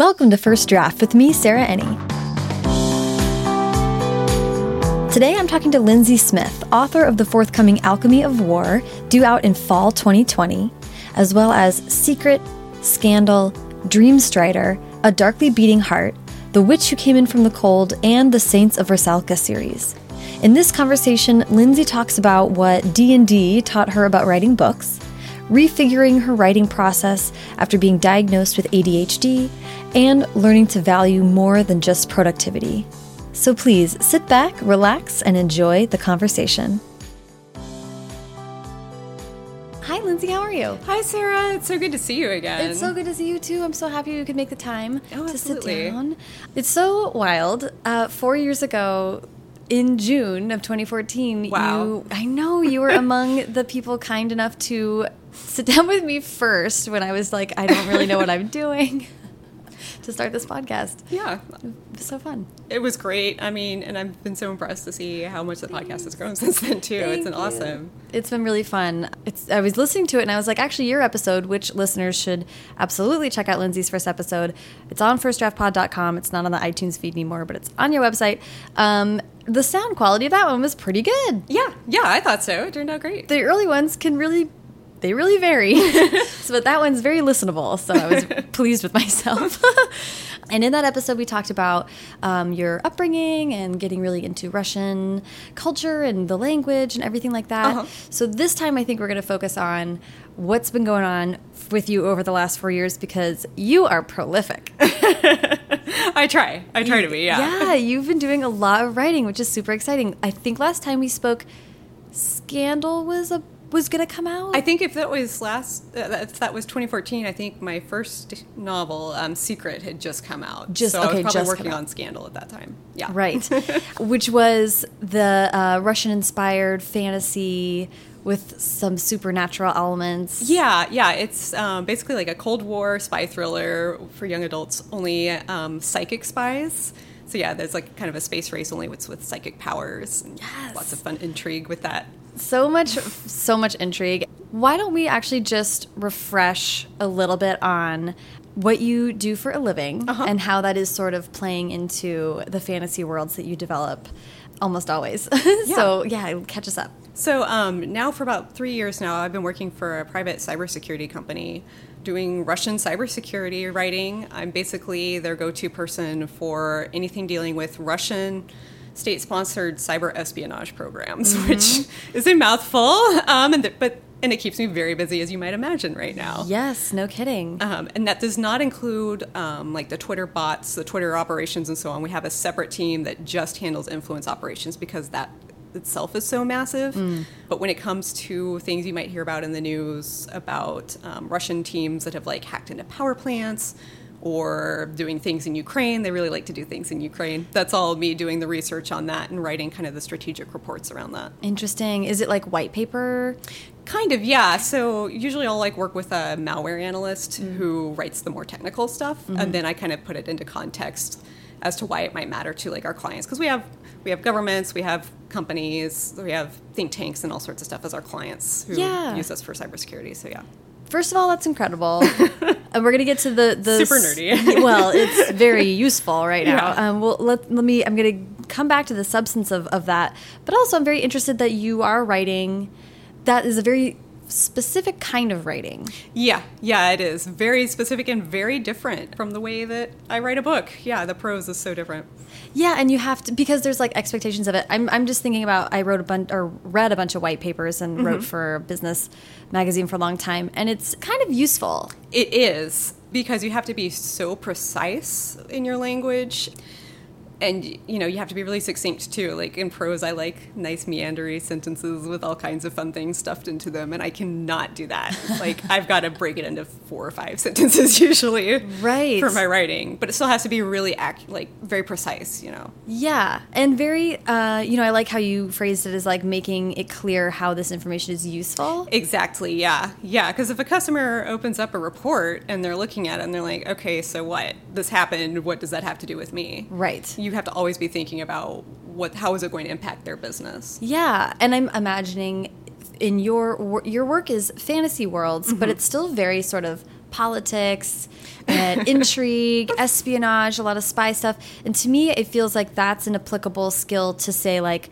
Welcome to First Draft with me, Sarah Enni. Today I'm talking to Lindsay Smith, author of the forthcoming Alchemy of War, due out in fall 2020, as well as Sekret, Skandal, Dream Strider, A Darkly Beating Heart, The Witch Who Came In From the Cold, and the Saints of Russalka series. In this conversation, Lindsay talks about what D&D taught her about writing books, refiguring her writing process after being diagnosed with ADHD, and learning to value more than just productivity. So please sit back, relax, and enjoy the conversation. Hi, Lindsay. How are you? Hi, Sarah. It's so good to see you again. It's so good to see you too. I'm so happy you could make the time Oh, to sit down. It's so wild. Uh, four years ago, in June of 2014, Wow. you I know you were among the people kind enough to sit down with me first when I was like, I don't really know what I'm doing to start this podcast. Yeah, It was so fun. it was great. I mean, and I've been so impressed to see how much the podcast has grown since then too. it's an Thank you. awesome. It's been really fun. It's I was listening to it and I was like, actually, your episode, which listeners should absolutely check out Lindsay's first episode. It's on firstdraftpod.com. It's not on the iTunes feed anymore, but it's on your website. Um, the sound quality of that one was pretty good. Yeah, yeah, I thought so. It turned out great. The early ones can really they really vary. so but that one's very listenable, so I was pleased with myself. and in that episode we talked about um, your upbringing and getting really into Russian culture and the language and everything like that. Uh-huh. So this time I think we're going to focus on what's been going on with you over the last 4 years because you are prolific. I try. I try to be. Yeah. Yeah, you've been doing a lot of writing, which is super exciting. I think last time we spoke Skandal was a was going to come out. I think if that was last, uh, if that was 2014, I think my first novel, um, Sekret, had just come out. Just- so I okay, was probably just working on Skandal at that time. Yeah. Right. Which was the uh, Russian inspired fantasy with some supernatural elements. Yeah, yeah. It's um, basically like a Cold War spy thriller for young adults, only um, psychic spies. So yeah, there's like kind of a space race, only with with psychic powers. And Yes. Lots of fun intrigue with that. So much, so much intrigue. Why don't we actually just refresh a little bit on what you do for a living Uh-huh. and how that is sort of playing into the fantasy worlds that you develop almost always. so, yeah, catch us up. So um, now, for about three years now, I've been working for a private cybersecurity company doing Russian cybersecurity writing. I'm basically their go to person for anything dealing with Russian state sponsored cyber espionage programs, which is a mouthful, um, and th- but and it keeps me very busy, as you might imagine, right now. Yes, no kidding. Um, and that does not include um, like the Twitter bots, the Twitter operations, and so on. We have a separate team that just handles influence operations because that itself is so massive. But when it comes to things you might hear about in the news about um, Russian teams that have like hacked into power plants or doing things in Ukraine, they really like to do things in Ukraine. That's all me doing the research on that and writing kind of the strategic reports around that. Interesting. Is it like white paper? Kind of, yeah. So usually I'll like work with a malware analyst mm-hmm. who writes the more technical stuff, and mm-hmm. then I kind of put it into context as to why it might matter to like our clients because we have we have governments, we have companies, we have think tanks, and all sorts of stuff as our clients who Yeah. use us for cybersecurity. So yeah, First of all, that's incredible. and we're gonna get to the the Super nerdy. well, it's very useful right now. Yeah. Um, well, let let me. I'm gonna come back to the substance of of that, but also I'm very interested that you are writing. That is a very specific kind of writing. yeah, yeah. It is very specific and very different from the way that I write a book. Yeah, the prose is so different. Yeah, and you have to because there's like expectations of it. I'm I'm just thinking about I wrote a bunch or read a bunch of white papers and wrote mm-hmm. for a business magazine for a long time, and it's kind of useful. It is because you have to be so precise in your language. And you know, you have to be really succinct too. Like in prose, I like nice meandery sentences with all kinds of fun things stuffed into them, and I cannot do that. like I've got to break it into four or five sentences usually, Right. for my writing. But it still has to be really ac- like very precise. You know. Yeah, and very, uh, you know, I like how you phrased it as like making it clear how this information is useful. Exactly. Yeah. Yeah. Because if a customer opens up a report and they're looking at it and they're like, okay, so what? This happened. What does that have to do with me? Right. You have to always be thinking about what, how is it going to impact their business? Yeah, and I'm imagining in your your work is fantasy worlds, but mm-hmm. it's still very sort of politics and intrigue, espionage, a lot of spy stuff. And to me, it feels like that's an applicable skill to say, like,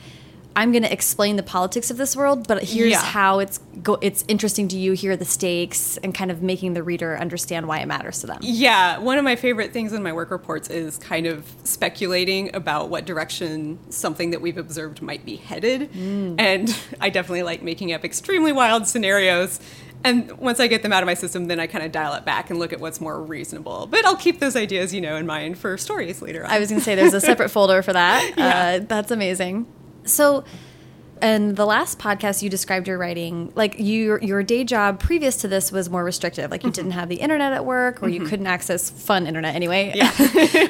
I'm going to explain the politics of this world, but here's Yeah. how it's go it's interesting to you. Here are the stakes, and kind of making the reader understand why it matters to them. Yeah, one of my favorite things in my work reports is kind of speculating about what direction something that we've observed might be headed. And I definitely like making up extremely wild scenarios. And once I get them out of my system, then I kind of dial it back and look at what's more reasonable. But I'll keep those ideas, you know, in mind for stories later on. I was going to say there's a separate folder for that. Yeah. Uh, that's amazing. So, in the last podcast, you described your writing like your your day job previous to this was more restrictive. Like you mm-hmm. didn't have the internet at work, or you mm-hmm. couldn't access fun internet anyway. Yeah.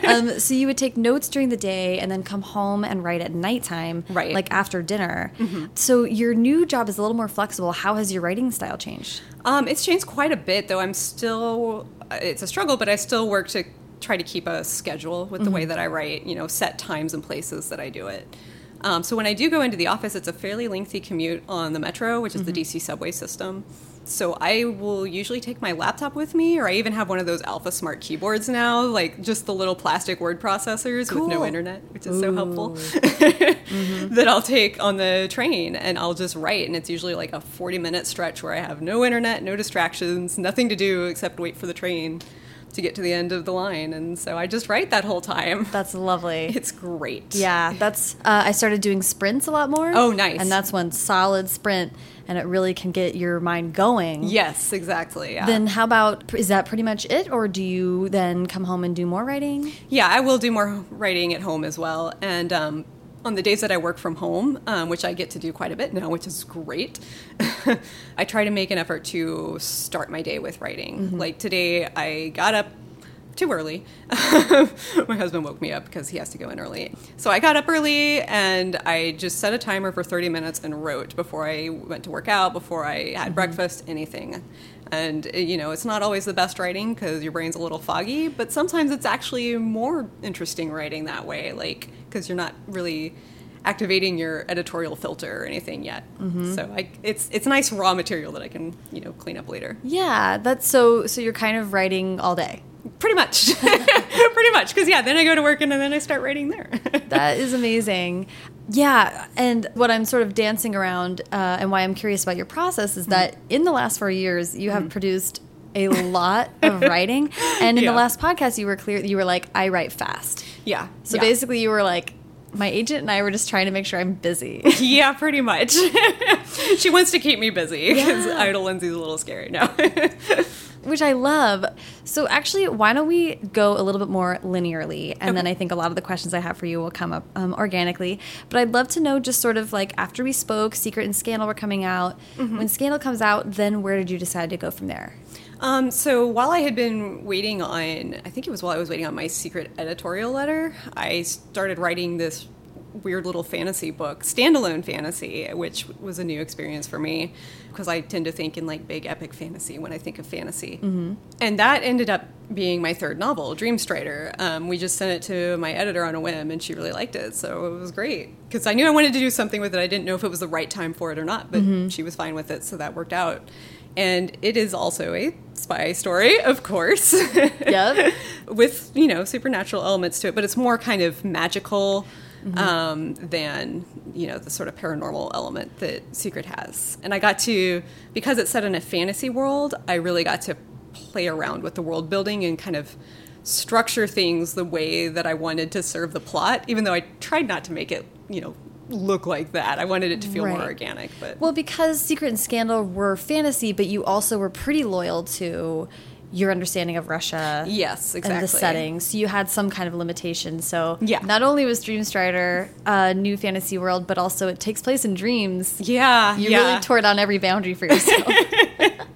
um, so you would take notes during the day and then come home and write at nighttime, Right. Like after dinner. Mm-hmm. So your new job is a little more flexible. How has your writing style changed? Um, it's changed quite a bit, though. I'm still, uh, it's a struggle, but I still work to try to keep a schedule with the way that I write, you know, set times and places that I do it. Um, so when I do go into the office, it's a fairly lengthy commute on the metro, which is the DC subway system. So I will usually take my laptop with me, or I even have one of those AlphaSmart keyboards now, like just the little plastic word processors with no internet, which is so helpful. that I'll take on the train and I'll just write. And it's usually like a 40 minute stretch where I have no internet, no distractions, nothing to do except wait for the train to get to the end of the line. And so I just write that whole time. That's lovely. It's great. Yeah, that's. Uh, I started doing sprints a lot more. Oh, nice. And that's one solid sprint, and it really can get your mind going. Yes, exactly. Yeah. Then how about is that pretty much it, or do you then come home and do more writing? Yeah, I will do more writing at home as well. And um, on the days that I work from home, um, which I get to do quite a bit now, which is great, I try to make an effort to start my day with writing. Like today, I got up too early. my husband woke me up because he has to go in early. So I got up early and I just set a timer for 30 minutes and wrote before I went to work out, before I had breakfast, anything. And uh, you know, it's not always the best writing because your brain's a little foggy, but sometimes it's actually more interesting writing that way, like because you're not really activating your editorial filter or anything yet. Mm-hmm. So I, it's it's nice raw material that I can you know clean up later. Yeah, that's so. So you're kind of writing all day. Pretty much, pretty much. Because yeah, then I go to work and then I start writing there. That is amazing. Yeah, and what I'm sort of dancing around, uh, and why I'm curious about your process is mm-hmm. that in the last four years, you have mm-hmm. produced a lot of writing, and in Yeah. the last podcast, you were clear. You were like, "I write fast." Yeah. So yeah. basically, you were like, "My agent and I were just trying to make sure I'm busy." yeah, pretty much. she wants to keep me busy because Yeah. idle Lindsay's a little scary now. which I love. So actually, why don't we go a little bit more linearly, and then I think a lot of the questions I have for you will come up um, organically. But I'd love to know just sort of like after we spoke, Sekret and Skandal were coming out. When Skandal comes out, then where did you decide to go from there? Um, so while I had been waiting on, I think it was while I was waiting on my secret editorial letter, I started writing this weird little fantasy book, standalone fantasy, which was a new experience for me because I tend to think in like big epic fantasy when I think of fantasy. And that ended up being my third novel, Dreamstrider. Um, we just sent it to my editor on a whim and she really liked it. So it was great because I knew I wanted to do something with it. I didn't know if it was the right time for it or not, but she was fine with it. So that worked out. And it is also a spy story, of course. Yep. with you know supernatural elements to it, but it's more kind of magical um, than you know the sort of paranormal element that Sekret has. And I got to because it's set in a fantasy world, I really got to play around with the world building and kind of structure things the way that I wanted to serve the plot. Even though I tried not to make it you know look like that, I wanted it to feel more organic. But Well, because Sekret and Skandal were fantasy, but you also were pretty loyal to your understanding of Russia. Yes, And the exactly. setting. So you had some kind of limitation. So Yeah. not only was Dreamstrider a new fantasy world, but also it takes place in dreams. yeah, You yeah. really tore down every boundary for yourself.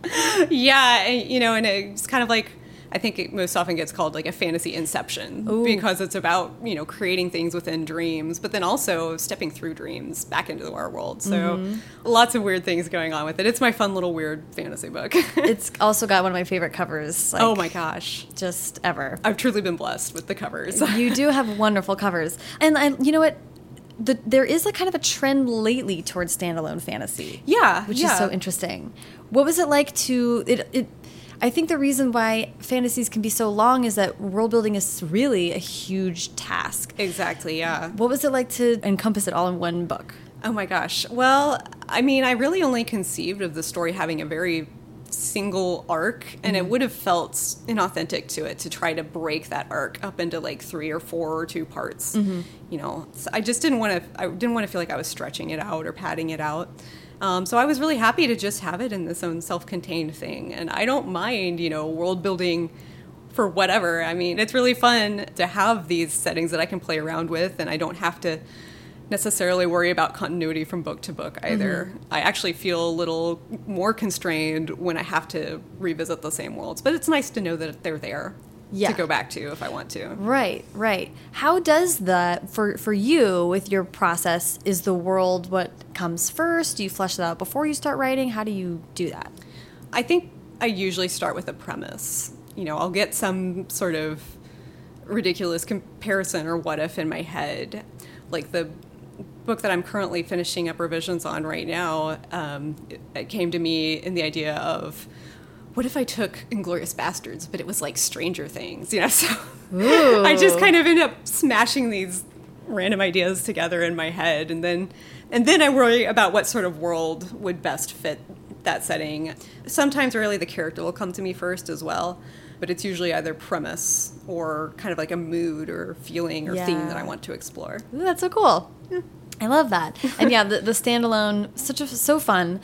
Yeah, you know, and it's kind of like I think it most often gets called like a fantasy inception Ooh. because it's about you know creating things within dreams, but then also stepping through dreams back into our world. So Mm-hmm. lots of weird things going on with it. It's my fun little weird fantasy book. it's also got one of my favorite covers. Like, oh my gosh, Just ever. I've truly been blessed with the covers. you do have wonderful covers. And I, you know what? The, there is a kind of a trend lately towards standalone fantasy. yeah, which yeah. is so interesting. What was it like to it? it I think the reason why fantasies can be so long is that world building is really a huge task. Exactly, yeah. What was it like to encompass it all in one book? Oh my gosh. Well, I mean, I really only conceived of the story having a very single arc and it mm-hmm. would have felt inauthentic to it to try to break that arc up into like three or four or two parts mm-hmm. you know so i just didn't want to i didn't want to feel like i was stretching it out or padding it out um, so i was really happy to just have it in this own self-contained thing and i don't mind you know world building for whatever i mean it's really fun to have these settings that i can play around with and i don't have to necessarily worry about continuity from book to book either. Mm-hmm. I actually feel a little more constrained when I have to revisit the same worlds, but it's nice to know that they're there Yeah. to go back to if I want to. Right, right. How does the for for you with your process is the world what comes first? Do you flesh that out before you start writing? How do you do that? I think I usually start with a premise. You know, I'll get some sort of ridiculous comparison or what if in my head. Like the book that I'm currently finishing up revisions on right now, um, it, it came to me in the idea of what if I took Inglourious Basterds, but it was like Stranger Things, you know? So I just kind of end up smashing these random ideas together in my head, and then and then I worry about what sort of world would best fit that setting. Sometimes really the character will come to me first as well, but it's usually either premise or kind of like a mood or feeling or theme that I want to explore. Ooh, that's so cool. I love that. And yeah, the, the standalone, such a so fun.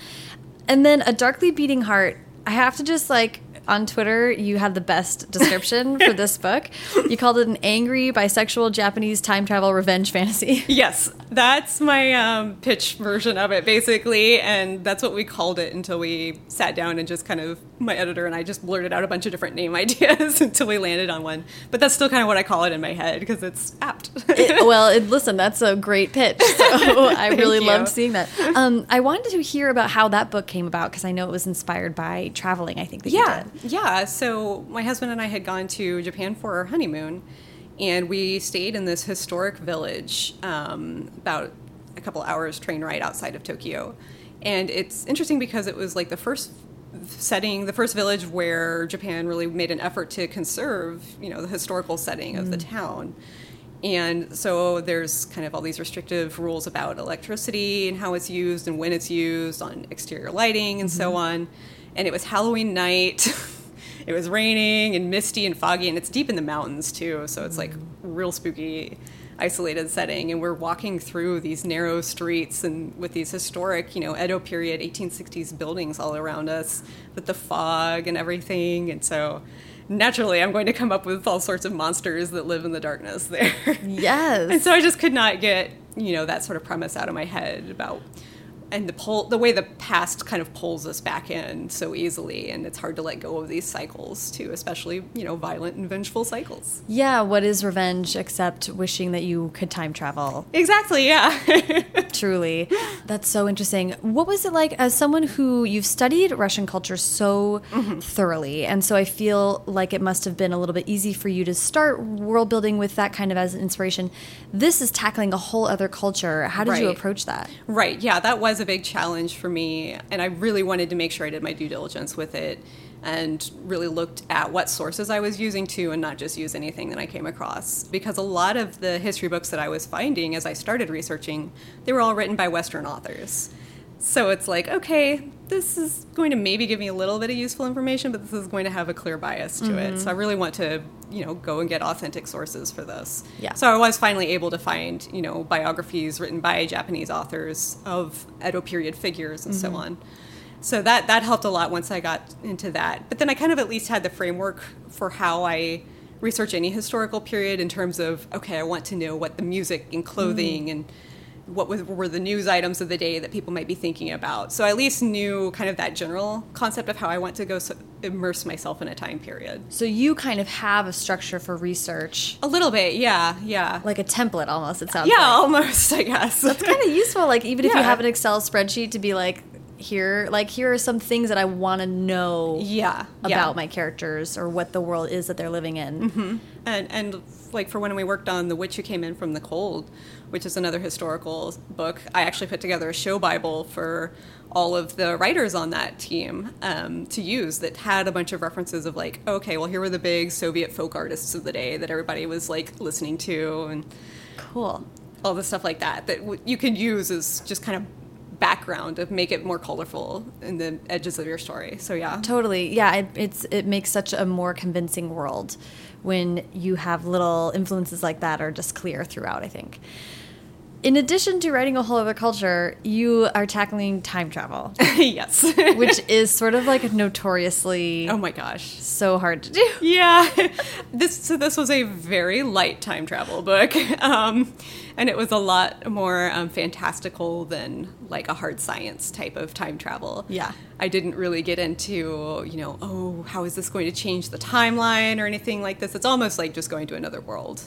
And then a darkly beating heart. I have to just like on Twitter, you had the best description for this book. You called it an angry bisexual Japanese time travel revenge fantasy. Yes, that's my um, pitch version of it, basically, and that's what we called it until we sat down and just kind of my editor and I just blurted out a bunch of different name ideas until we landed on one. But that's still kind of what I call it in my head because it's apt. It- well, it, listen, that's a great pitch. So I really you. loved seeing that. Um, I wanted to hear about how that book came about because I know it was inspired by traveling. I think that yeah, you did. yeah. So my husband and I had gone to Japan for our honeymoon, and we stayed in this historic village um, about a couple hours train ride outside of Tokyo. And it's interesting because it was like the first setting, the first village where Japan really made an effort to conserve, you know, the historical setting of the town. And so there's kind of all these restrictive rules about electricity and how it's used and when it's used on exterior lighting and so on. And it was Halloween night. it was raining and misty and foggy, and it's deep in the mountains too. So it's like real spooky, isolated setting. And we're walking through these narrow streets and with these historic, you know, Edo period 1860s buildings all around us with the fog and everything. And so naturally, I'm going to come up with all sorts of monsters that live in the darkness there. Yes. And so I just could not get, you know, that sort of premise out of my head about and the pull the way the past kind of pulls us back in so easily and it's hard to let go of these cycles too, especially, you know, violent and vengeful cycles. Yeah, what is revenge except wishing that you could time travel? Exactly, yeah. Truly. That's so interesting. What was it like as someone who you've studied Russian culture so mm-hmm. thoroughly? And so I feel like it must have been a little bit easy for you to start world building with that kind of as an inspiration. This is tackling a whole other culture. How did you approach that? Right. Yeah, that was a big challenge for me, and I really wanted to make sure I did my due diligence with it, and really looked at what sources I was using too, and not just use anything that I came across. Because a lot of the history books that I was finding as I started researching, they were all written by Western authors. So it's like, okay, this is going to maybe give me a little bit of useful information, but this is going to have a clear bias to it. So I mm-hmm. really want to, you know, go and get authentic sources for this. Yeah. So I was finally able to find, you know, biographies written by Japanese authors of Edo period figures and so mm-hmm. on. So that that helped a lot once I got into that. But then I kind of at least had the framework for how I research any historical period in terms of okay, I want to know what the music and clothing mm-hmm. and what was, were the news items of the day that people might be thinking about. So I at least knew kind of that general concept of how I want to go so, immerse myself in a time period. So you kind of have a structure for research, A little bit, yeah, yeah. like a template almost, it sounds yeah, like. almost, I guess. It's kind of useful, like even if you have an Excel spreadsheet to be like, here like here are some things that I want to know Yeah, about yeah. my characters or what the world is that they're living in. Mm-hmm. And and like for when we worked on The Witch Who Came In from the Cold, which is another historical book, I actually put together a show bible for all of the writers on that team um, to use that had a bunch of references of like, okay, well here were the big Soviet folk artists of the day that everybody was like listening to and Cool. all the stuff like that that w- you can use as just kind of background to make it more colorful in the edges of your story. So yeah. Totally. Yeah, it, it's it makes such a more convincing world when you have little influences like that are just clear throughout, I think. In addition to writing a whole other culture, you are tackling time travel, yes. which is sort of like notoriously oh my gosh. so hard to do. Yeah, this so this was a very light time travel book, um, and it was a lot more um, fantastical than like a hard science type of time travel. Yeah. I didn't really get into you know oh how is this going to change the timeline or anything like this. It's almost like just going to another world,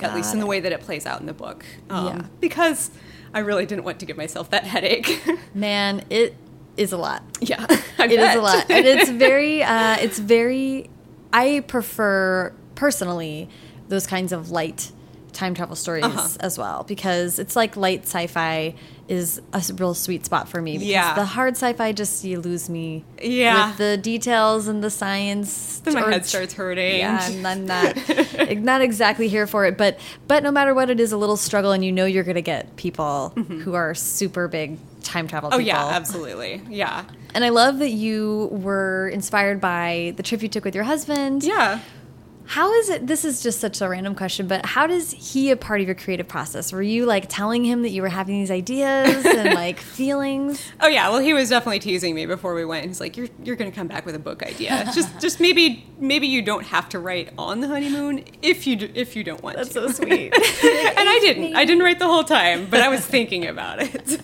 at least Got in the way that it plays out in the book. Um, Yeah. because I really didn't want to give myself that headache. Man, it is a lot. yeah, I It is a lot, and it's very, uh, it's very. I prefer personally those kinds of light time travel stories Uh-huh. as well because it's like light sci-fi is a real sweet spot for me. Because Yeah. the hard sci-fi just you lose me. Yeah. with the details and the science. Then my head starts hurting. Yeah, and I'm not not exactly here for it, but but no matter what, it is a little struggle, and you know you're gonna get people who are super big time travel. Oh people. yeah, absolutely. Yeah. And I love that you were inspired by the trip you took with your husband. Yeah. How is it? This is just such a random question, but how does he a part of your creative process? Were you like telling him that you were having these ideas and like feelings? Oh yeah, well he was definitely teasing me before we went. He's like, "You're you're gonna come back with a book idea. just just maybe maybe you don't have to write on the honeymoon if you do, if you don't want That's to." That's so sweet. and I didn't. I didn't write the whole time, but I was thinking about it.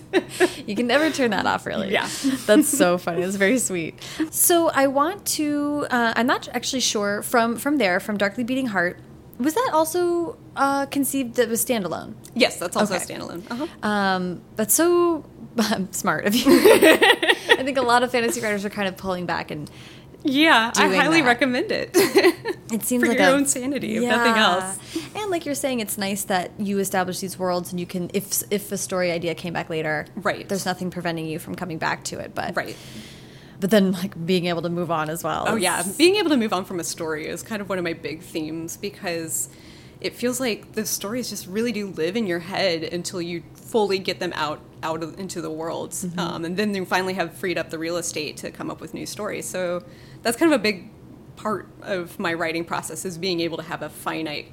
You can never turn that off, really. Yeah. That's so funny. It's very sweet. So I want to. Uh, I'm not actually sure from from there from Darkly Beating Heart. Was that also uh, conceived that was standalone? yes, that's also Okay. a standalone. Uh-huh. Um, that's so smart of you. I think a lot of fantasy writers are kind of pulling back, and Yeah, I highly that. recommend it. it seems For like your a, own sanity, if nothing else. And like you're saying, it's nice that you establish these worlds, and you can, if if a story idea came back later, Right. There's nothing preventing you from coming back to it, but right. But then like being able to move on as well. Oh yeah, being able to move on from a story is kind of one of my big themes because it feels like the stories just really do live in your head until you fully get them out out of, into the world, um, and then you finally have freed up the real estate to come up with new stories. So that's kind of a big part of my writing process is being able to have a finite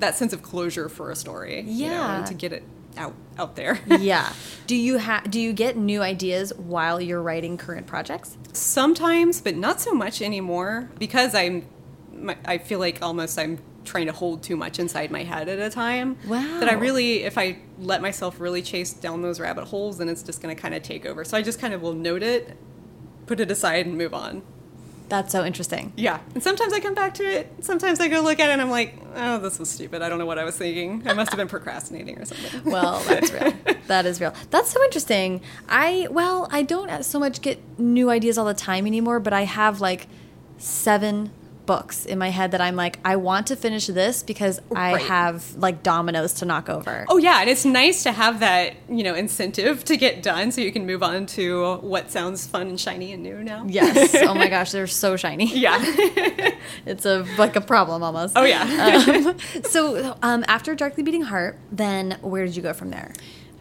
that sense of closure for a story. you know, Yeah. and to get it out out there. yeah. Do you have? Do you get new ideas while you're writing current projects? Sometimes, but not so much anymore because I'm. My, I feel like almost I'm trying to hold too much inside my head at a time. Wow. That I really, if I let myself really chase down those rabbit holes, then it's just going to kind of take over. So I just kind of will note it, put it aside, and move on. That's so interesting. Yeah. And sometimes I come back to it. Sometimes I go look at it and I'm like, oh, this was stupid. I don't know what I was thinking. I must have been procrastinating or something. Well, that's real. that is real. That's so interesting. I well, I don't so much get new ideas all the time anymore, but I have like seven books in my head that I'm like, I want to finish this because I have like dominoes to knock over. Oh yeah, and it's nice to have that, you know, incentive to get done so you can move on to what sounds fun and shiny and new now. Yes. Oh my gosh, they're so shiny. Yeah. It's a like a problem almost. Oh yeah. Um, so um, after Darkly Beating Heart, then where did you go from there?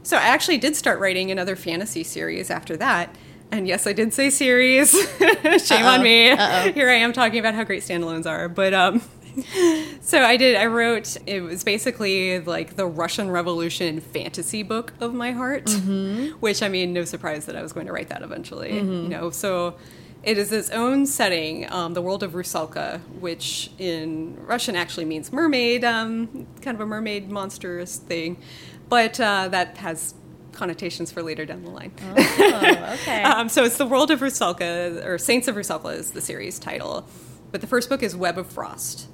so I actually did start writing another fantasy series after that. And yes, I did say series. Shame on me. Here I am talking about how great standalones are. But um so I did I wrote it was basically like the Russian Revolution fantasy book of my heart, which I mean no surprise that I was going to write that eventually, you know. So it is its own setting, um, the world of Russalka, which in Russian actually means mermaid, um, kind of a mermaid monstrous thing, but uh, that has connotations for later down the line. Oh, okay. Um, so it's the world of Russalka, or Saints of Russalka is the series title. But the first book is Web of Frost.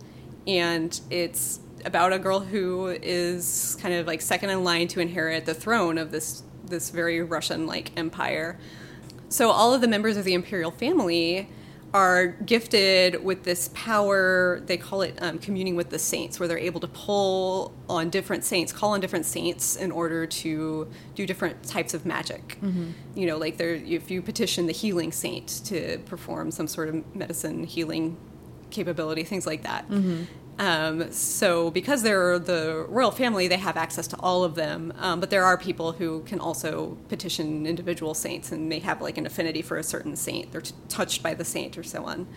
And it's about a girl who is kind of like second in line to inherit the throne of this this very Russian like empire. So all of the members of the imperial family are gifted with this power. They call it um, communing with the saints, where they're able to pull on different saints, call on different saints in order to do different types of magic. You know, like there, if you petition the healing saint to perform some sort of medicine healing capability, things like that. Um, so, because they're the royal family, they have access to all of them. Um, but there are people who can also petition individual saints and may have like an affinity for a certain saint. They're t- touched by the saint or so on.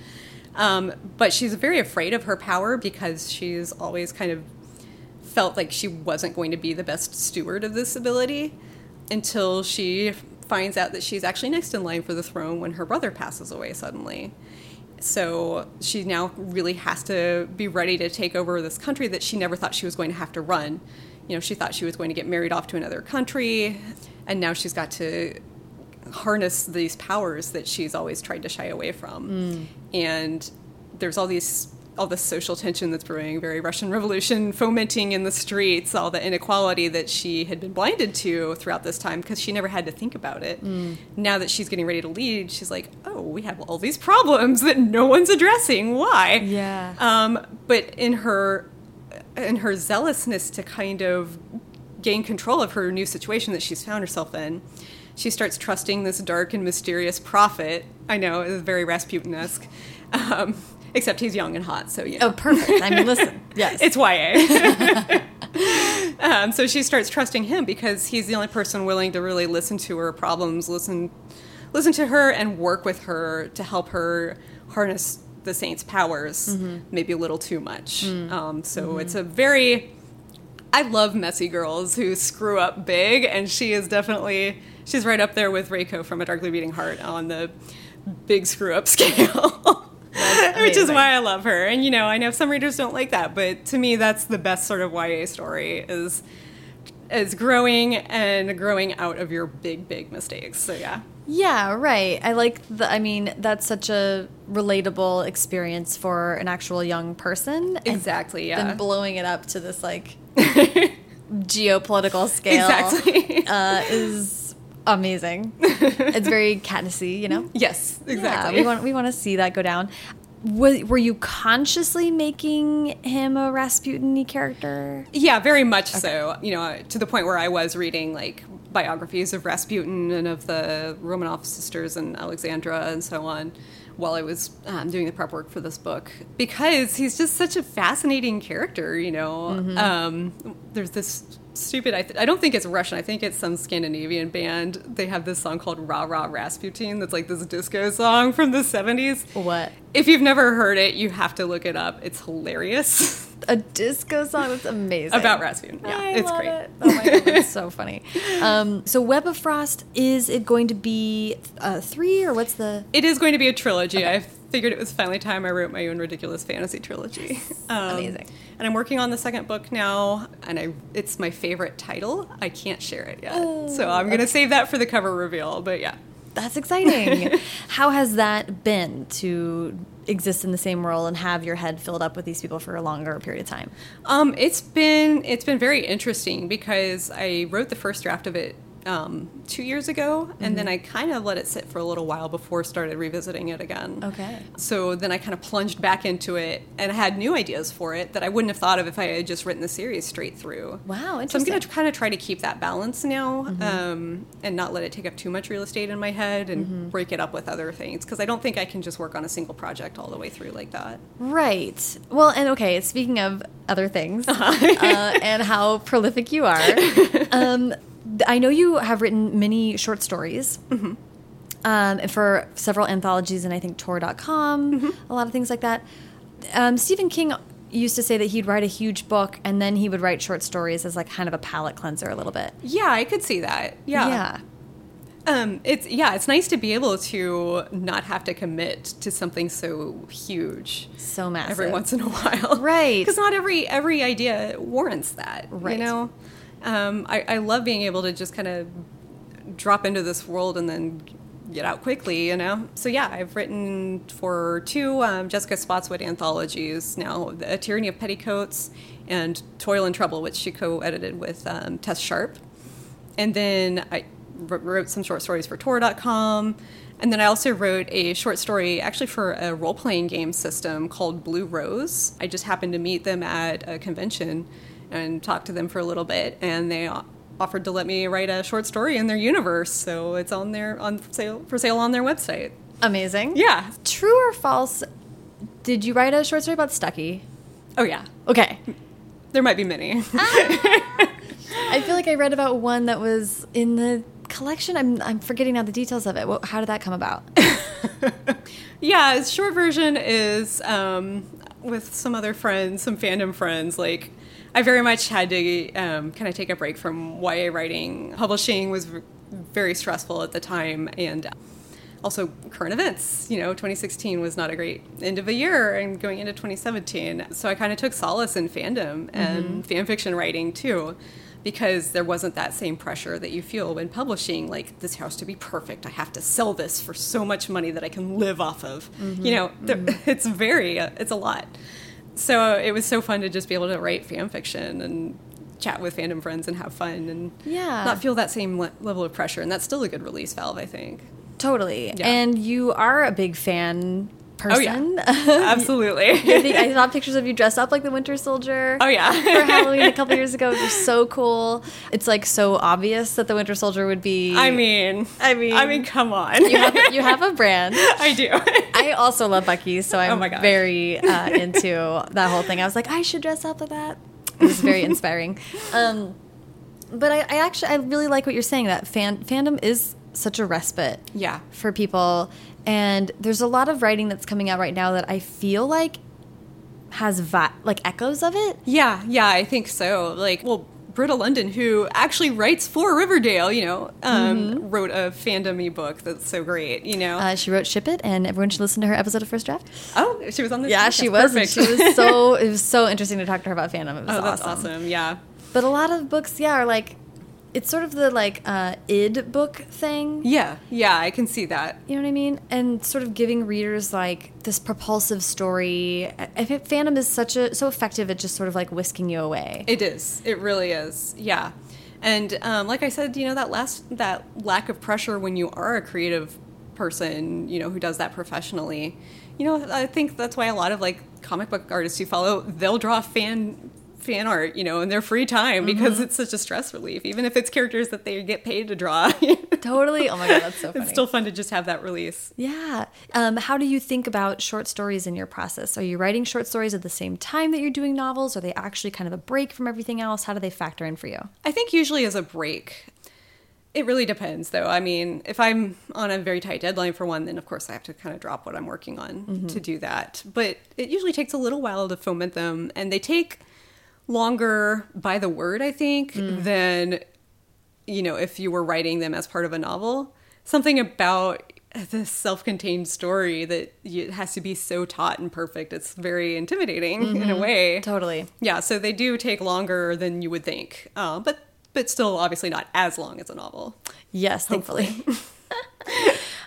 Um, but she's very afraid of her power because she's always kind of felt like she wasn't going to be the best steward of this ability until she finds out that she's actually next in line for the throne when her brother passes away suddenly. So she now really has to be ready to take over this country that she never thought she was going to have to run. You know, she thought she was going to get married off to another country, and now she's got to harness these powers that she's always tried to shy away from. Mm. And there's all these all this social tension that's brewing, very Russian Revolution fomenting in the streets, all the inequality that she had been blinded to throughout this time because she never had to think about it. Now that she's getting ready to lead, she's like, "Oh, we have all these problems that no one's addressing. Why?" Yeah. Um, but in her in her zealousness to kind of gain control of her new situation that she's found herself in, she starts trusting this dark and mysterious prophet. I know it's very Rasputin-esque, um, except he's young and hot. So you know. Oh, perfect. I mean, listen. Yes. It's YA. um, so she starts trusting him because he's the only person willing to really listen to her problems, listen, listen to her, and work with her to help her harness the saint's powers. Maybe a little too much. Um, so it's a very. I love messy girls who screw up big, and she is definitely she's right up there with Reiko from A Darkly Beating Heart on the big screw up scale. Which is why I love her. And you know, I know some readers don't like that, but to me that's the best sort of YA story is is growing and growing out of your big, big mistakes. So yeah. Yeah, right. I like the. I mean, that's such a relatable experience for an actual young person. and Exactly, yeah. Then blowing it up to this like geopolitical scale Exactly. uh, is amazing. it's very Katnissy, you know. yes, Yeah, exactly. we want we want to see that go down. Was, were you consciously making him a Rasputin character? Yeah, very much so. You know, to the point where I was reading like biographies of Rasputin and of the Romanov sisters and Alexandra and so on while I was um, doing the prep work for this book because he's just such a fascinating character. You know, um, there's this stupid. I, th- I don't think it's Russian. I think it's some Scandinavian band. They have this song called "Ra Ra Rasputin." That's like this disco song from the '70s. What If you've never heard it, you have to look it up. It's hilarious. a disco song? That's amazing. About Rasputin. Yeah, I it's love great. It. Oh my god, that's so funny. Um, so Web of Frost is it going to be uh, three or what's the? It is going to be a trilogy. I figured it was finally time I wrote my own ridiculous fantasy trilogy. Um, Amazing. And I'm working on the second book now, and I it's my favorite title. I can't share it yet, so I'm going to save that for the cover reveal. But yeah, That's exciting. How has that been to exist in the same role and have your head filled up with these people for a longer period of time? um, it's been it's been very interesting because I wrote the first draft of it um, two years ago, and then I kind of let it sit for a little while before started revisiting it again. Okay. So then I kind of plunged back into it, and I had new ideas for it that I wouldn't have thought of if I had just written the series straight through. Wow, So I'm going to kind of try to keep that balance now, um, and not let it take up too much real estate in my head, and break it up with other things because I don't think I can just work on a single project all the way through like that. Right. Well, and okay, speaking of other things uh, and how prolific you are, um, I know you have written many short stories. Um, and for several anthologies and I think Tor.com, a lot of things like that. Um, Stephen King used to say that he'd write a huge book and then he would write short stories as like kind of a palate cleanser a little bit. Yeah, I could see that. Yeah. Yeah. Um, it's yeah, it's nice to be able to not have to commit to something so huge. So massive. every once in a while, Right. Because not every every idea warrants that, Right. You know, um, I, I love being able to just kind of drop into this world and then get out quickly, you know. So yeah, I've written for two um, Jessica Spotswood anthologies now: "A Tyranny of Petticoats" and "Toil and Trouble," which she co-edited with um, Tess Sharpe. And then I wrote some short stories for Tor.com. And then I also wrote a short story actually for a role playing game system called Blue Rose. I just happened to meet them at a convention and talk to them for a little bit, and they offered to let me write a short story in their universe. So it's on their on sale for sale on their website. Amazing. Yeah. True or false? Did you write a short story about Stucky? Oh yeah. Okay. There might be many. I feel like I read about one that was in the collection. I'm I'm forgetting now the details of it. What, how did that come about? yeah, short version is um, with some other friends, some fandom friends, like I very much had to um, kind of take a break from YA writing. Publishing was very stressful at the time, and also current events. You know, 2016 was not a great end of a year, and going into 2017, so I kind of took solace in fandom and mm-hmm. fan fiction writing too. Because there wasn't that same pressure that you feel when publishing, like, this has to be perfect. I have to sell this for so much money that I can live off of. Mm-hmm. You know, mm-hmm. it's very, uh, it's a lot so it was so fun to just be able to write fan fiction and chat with fandom friends and have fun and yeah. not feel that same le level of pressure. And that's still a good release valve, I think. Totally. Yeah. And you are a big fan person. Oh, yeah. Absolutely. I saw pictures of you dressed up like the Winter Soldier. Oh yeah. for Halloween a couple years ago, which was so cool. It's like so obvious that the Winter Soldier would be. I mean, I mean, I mean, come on. You have you have a brand. I do. I also love Bucky, so I'm oh very uh, into that whole thing. I was like, I should dress up like that. It was very inspiring. Um, but I, I actually I really like what you're saying that fan fandom is such a respite yeah for people and there's a lot of writing that's coming out right now that I feel like has like echoes of it. Yeah, yeah, I think so. Like, well, Britta Lundin, who actually writes for Riverdale, you know, um, mm -hmm. wrote a fandom book that's so great, you know. Uh, she wrote Ship It, and everyone should listen to her episode of First Draft. Oh, she was on this. Yeah, she was. She was so. It was so interesting to talk to her about fandom. It was oh, that's awesome. awesome. Yeah. But a lot of books, yeah, are like it's sort of the like uh, id book thing. Yeah, yeah, I can see that. You know what I mean? And sort of giving readers like this propulsive story. I think fandom is such a so effective at just sort of like whisking you away. It is. It really is. Yeah. And um, like I said, you know that last that lack of pressure when you are a creative person, you know, who does that professionally. You know, I think that's why a lot of like comic book artists you follow, they'll draw fan fan art, you know, in their free time because mm-hmm. it's such a stress relief, even if it's characters that they get paid to draw. totally. Oh my god, that's so funny. It's still fun to just have that release. Yeah. Um, how do you think about short stories in your process? Are you writing short stories at the same time that you're doing novels? Are they actually kind of a break from everything else? How do they factor in for you? I think usually as a break. It really depends, though. I mean, if I'm on a very tight deadline for one, then of course I have to kind of drop what I'm working on mm-hmm. to do that. But it usually takes a little while to foment them, and they take longer by the word, I think, mm. than you know if you were writing them as part of a novel. Something about this self-contained story that it has to be so taut and perfect. It's very intimidating mm -hmm. in a mm-hmm. way. Totally. Yeah. So they do take longer than you would think, uh, but but still obviously not as long as a novel. Yes, thankfully.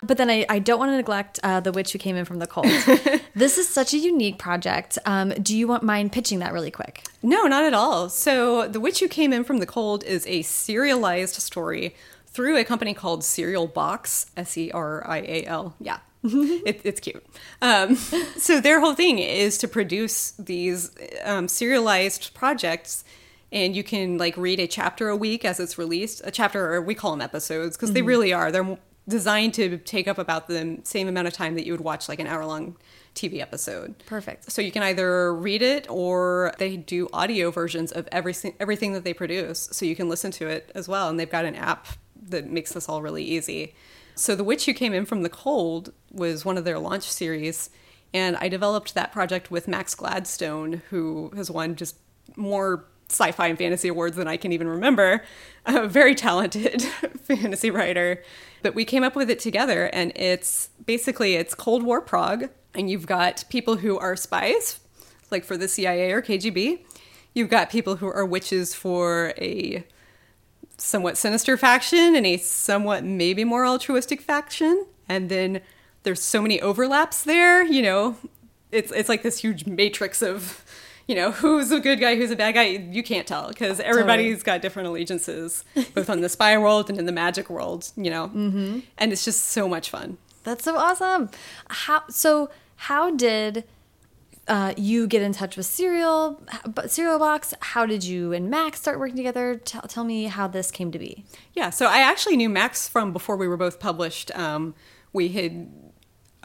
But then I, I don't want to neglect uh, The Witch Who Came In From the Cold. this is such a unique project. Um, do you want mind pitching that really quick? No, not at all. So The Witch Who Came In From the Cold is a serialized story through a company called Serial Box, S E R I A L. Yeah. it, it's cute. Um, so their whole thing is to produce these um, serialized projects and you can like read a chapter a week as it's released a chapter or we call them episodes because mm -hmm. they mm-hmm. really are they're designed to take up about the same amount of time that you would watch like an hour long TV episode. Perfect. So you can either read it or they do audio versions of every everything that they produce, so you can listen to it as well. And they've got an app that makes this all really easy. So The Witch Who Came In From the Cold was one of their launch series, and I developed that project with Max Gladstone, who has won just more sci-fi and fantasy awards than I can even remember. A very talented fantasy writer. But we came up with it together and it's basically it's Cold War Prague and you've got people who are spies like for the CIA or KGB. You've got people who are witches for a somewhat sinister faction and a somewhat maybe more altruistic faction. And then there's so many overlaps there, you know. It's it's like this huge matrix of you know, who's a good guy, who's a bad guy, you can't tell because everybody's got different allegiances, both on the spy world and in the magic world, you know, mm-hmm. and it's just so much fun. That's so awesome. How so? How did uh, you get in touch with Serial, but Serial Box? How did you and Max start working together? Tell, tell me how this came to be. Yeah, so I actually knew Max from before we were both published. Um, we had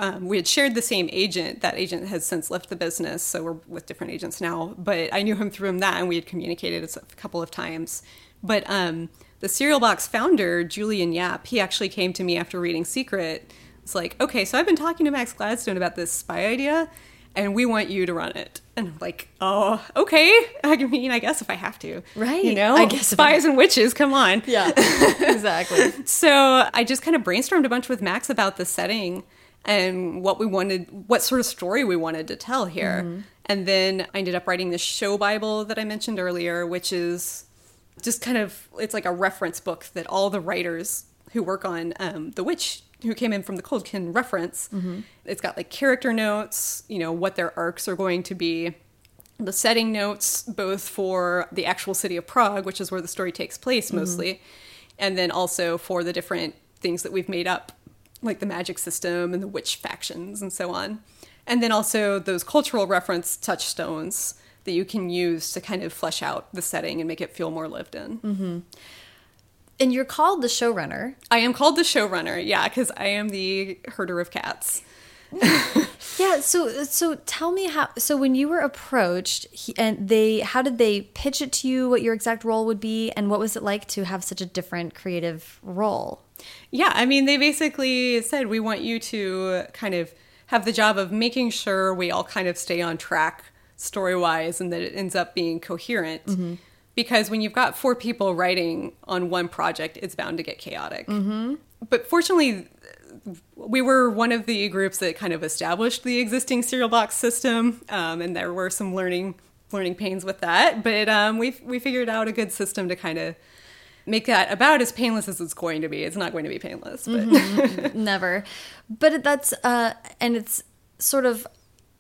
um, we had shared the same agent. That agent has since left the business, so we're with different agents now. But I knew him through him that, and we had communicated a couple of times. But um, the Serial Box founder, Julian Yap, he actually came to me after reading Sekret. It's like, okay, so I've been talking to Max Gladstone about this spy idea, and we want you to run it. And I'm like, oh, okay. I mean, I guess if I have to, right? You know, I guess spies and witches. Come on, yeah, exactly. so I just kind of brainstormed a bunch with Max about the setting and what we wanted, what sort of story we wanted to tell here. Mm-hmm. And then I ended up writing the show Bible that I mentioned earlier, which is just kind of it's like a reference book that all the writers who work on um, The Witch who came in from the cold can reference. Mm-hmm. It's got like character notes, you know, what their arcs are going to be, the setting notes, both for the actual city of Prague, which is where the story takes place mm-hmm. mostly, and then also for the different things that we've made up, like the magic system and the witch factions and so on. And then also those cultural reference touchstones that you can use to kind of flesh out the setting and make it feel more lived in. Mm-hmm. And you're called the showrunner. I am called the showrunner, yeah, because I am the herder of cats. yeah. So, so tell me how. So, when you were approached, he, and they, how did they pitch it to you? What your exact role would be, and what was it like to have such a different creative role? Yeah, I mean, they basically said we want you to kind of have the job of making sure we all kind of stay on track story wise, and that it ends up being coherent. Mm-hmm because when you've got four people writing on one project, it's bound to get chaotic. Mm-hmm. But fortunately, we were one of the groups that kind of established the existing Serial Box system, um, and there were some learning learning pains with that. But um, we we figured out a good system to kind of make that about as painless as it's going to be. It's not going to be painless, but mm-hmm. never. But that's uh, and it's sort of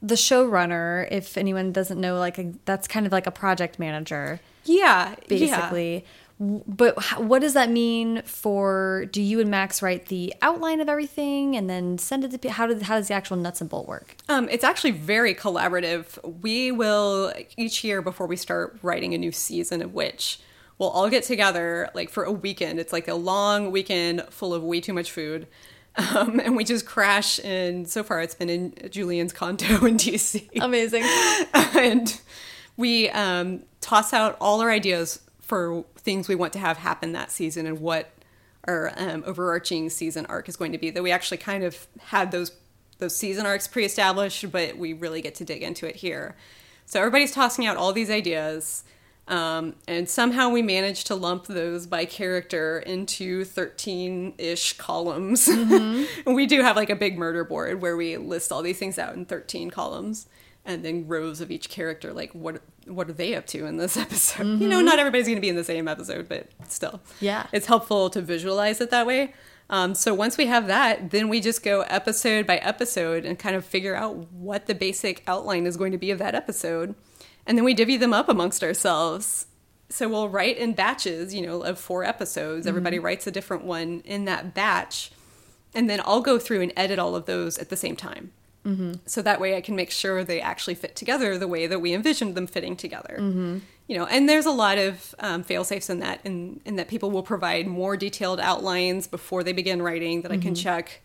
the showrunner. If anyone doesn't know, like a, that's kind of like a project manager. Yeah, basically. Yeah. But what does that mean for? Do you and Max write the outline of everything and then send it to? How does how does the actual nuts and bolt work? Um, it's actually very collaborative. We will each year before we start writing a new season of Witch, we'll all get together like for a weekend. It's like a long weekend full of way too much food. Um, and we just crash and so far it's been in Julian's condo in DC. Amazing. and we um, toss out all our ideas for things we want to have happen that season and what our um, overarching season arc is going to be. That we actually kind of had those those season arcs pre-established, but we really get to dig into it here. So everybody's tossing out all these ideas, um, and somehow we managed to lump those by character into 13-ish columns. Mm-hmm. and we do have like a big murder board where we list all these things out in 13 columns and then rows of each character like what what are they up to in this episode mm-hmm. you know mm-hmm. not everybody's going to be in the same episode but still yeah it's helpful to visualize it that way um, so once we have that then we just go episode by episode and kind of figure out what the basic outline is going to be of that episode and then we divvy them up amongst ourselves so we'll write in batches you know of four episodes mm-hmm. everybody writes a different one in that batch and then i'll go through and edit all of those at the same time Mm-hmm. So that way I can make sure they actually fit together the way that we envisioned them fitting together. Mm-hmm. You know, and there's a lot of um, fail safes in that, in, in that people will provide more detailed outlines before they begin writing that mm-hmm. I can mm-hmm. check,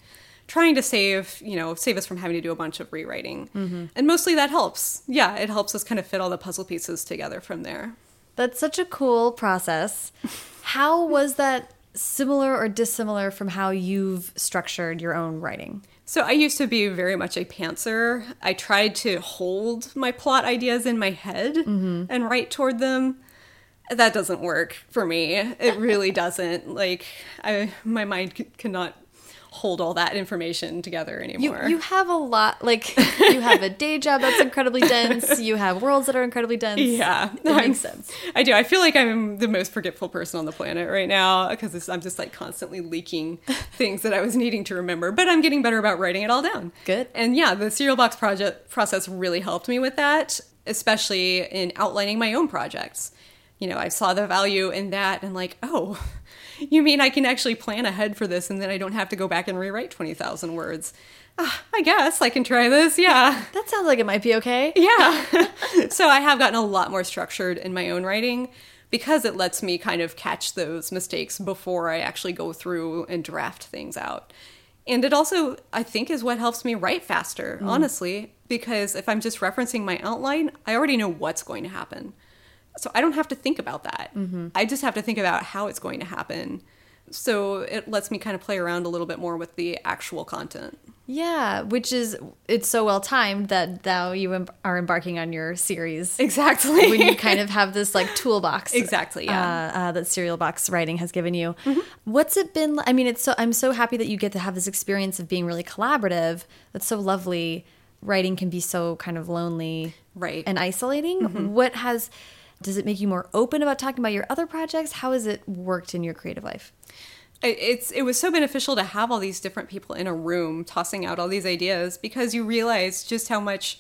trying to save, you know, save us from having to do a bunch of rewriting. Mm-hmm. And mostly that helps. Yeah, it helps us kind of fit all the puzzle pieces together from there. That's such a cool process. How was that similar or dissimilar from how you've structured your own writing? So I used to be very much a pantser. I tried to hold my plot ideas in my head mm-hmm. and write toward them. That doesn't work for me. It really doesn't. Like I my mind c- cannot hold all that information together You, anymore. you have a lot, like, you have a day job that's incredibly dense, you have worlds that are incredibly dense. yeah, It I'm- makes sense. I do. I feel like I'm the most forgetful person on the planet right now because I'm just like constantly leaking things that I was needing to remember. But I'm getting better about writing it all down. Good. And yeah, the Serial Box project process really helped me with that, especially in outlining my own projects. You know, I saw the value in that and like, oh, you mean I can actually plan ahead for this and then I don't have to go back and rewrite 20,000 words. Ah, I guess I can try this. Yeah. That sounds like it might be okay. Yeah. so I have gotten a lot more structured in my own writing because it lets me kind of catch those mistakes before I actually go through and draft things out. And it also, I think, is what helps me write faster, honestly, because if I'm just referencing my outline, I already know what's going to happen. So I don't have to think about that. I just have to think about how it's going to happen. So it lets me kind of play around a little bit more with the actual content. Yeah, which is, it's so well timed that now you em- are embarking on your series. Exactly. when you kind of have this like toolbox Exactly, yeah. uh, uh, that Serial Box writing has given you what's it been i mean it's so i'm so happy that you get to have this experience of being really collaborative that's so lovely writing can be so kind of lonely Right. and isolating what has does it make you more open about talking about your other projects? How has it worked in your creative life? It- it's it was so beneficial to have all these different people in a room tossing out all these ideas because you realize just how much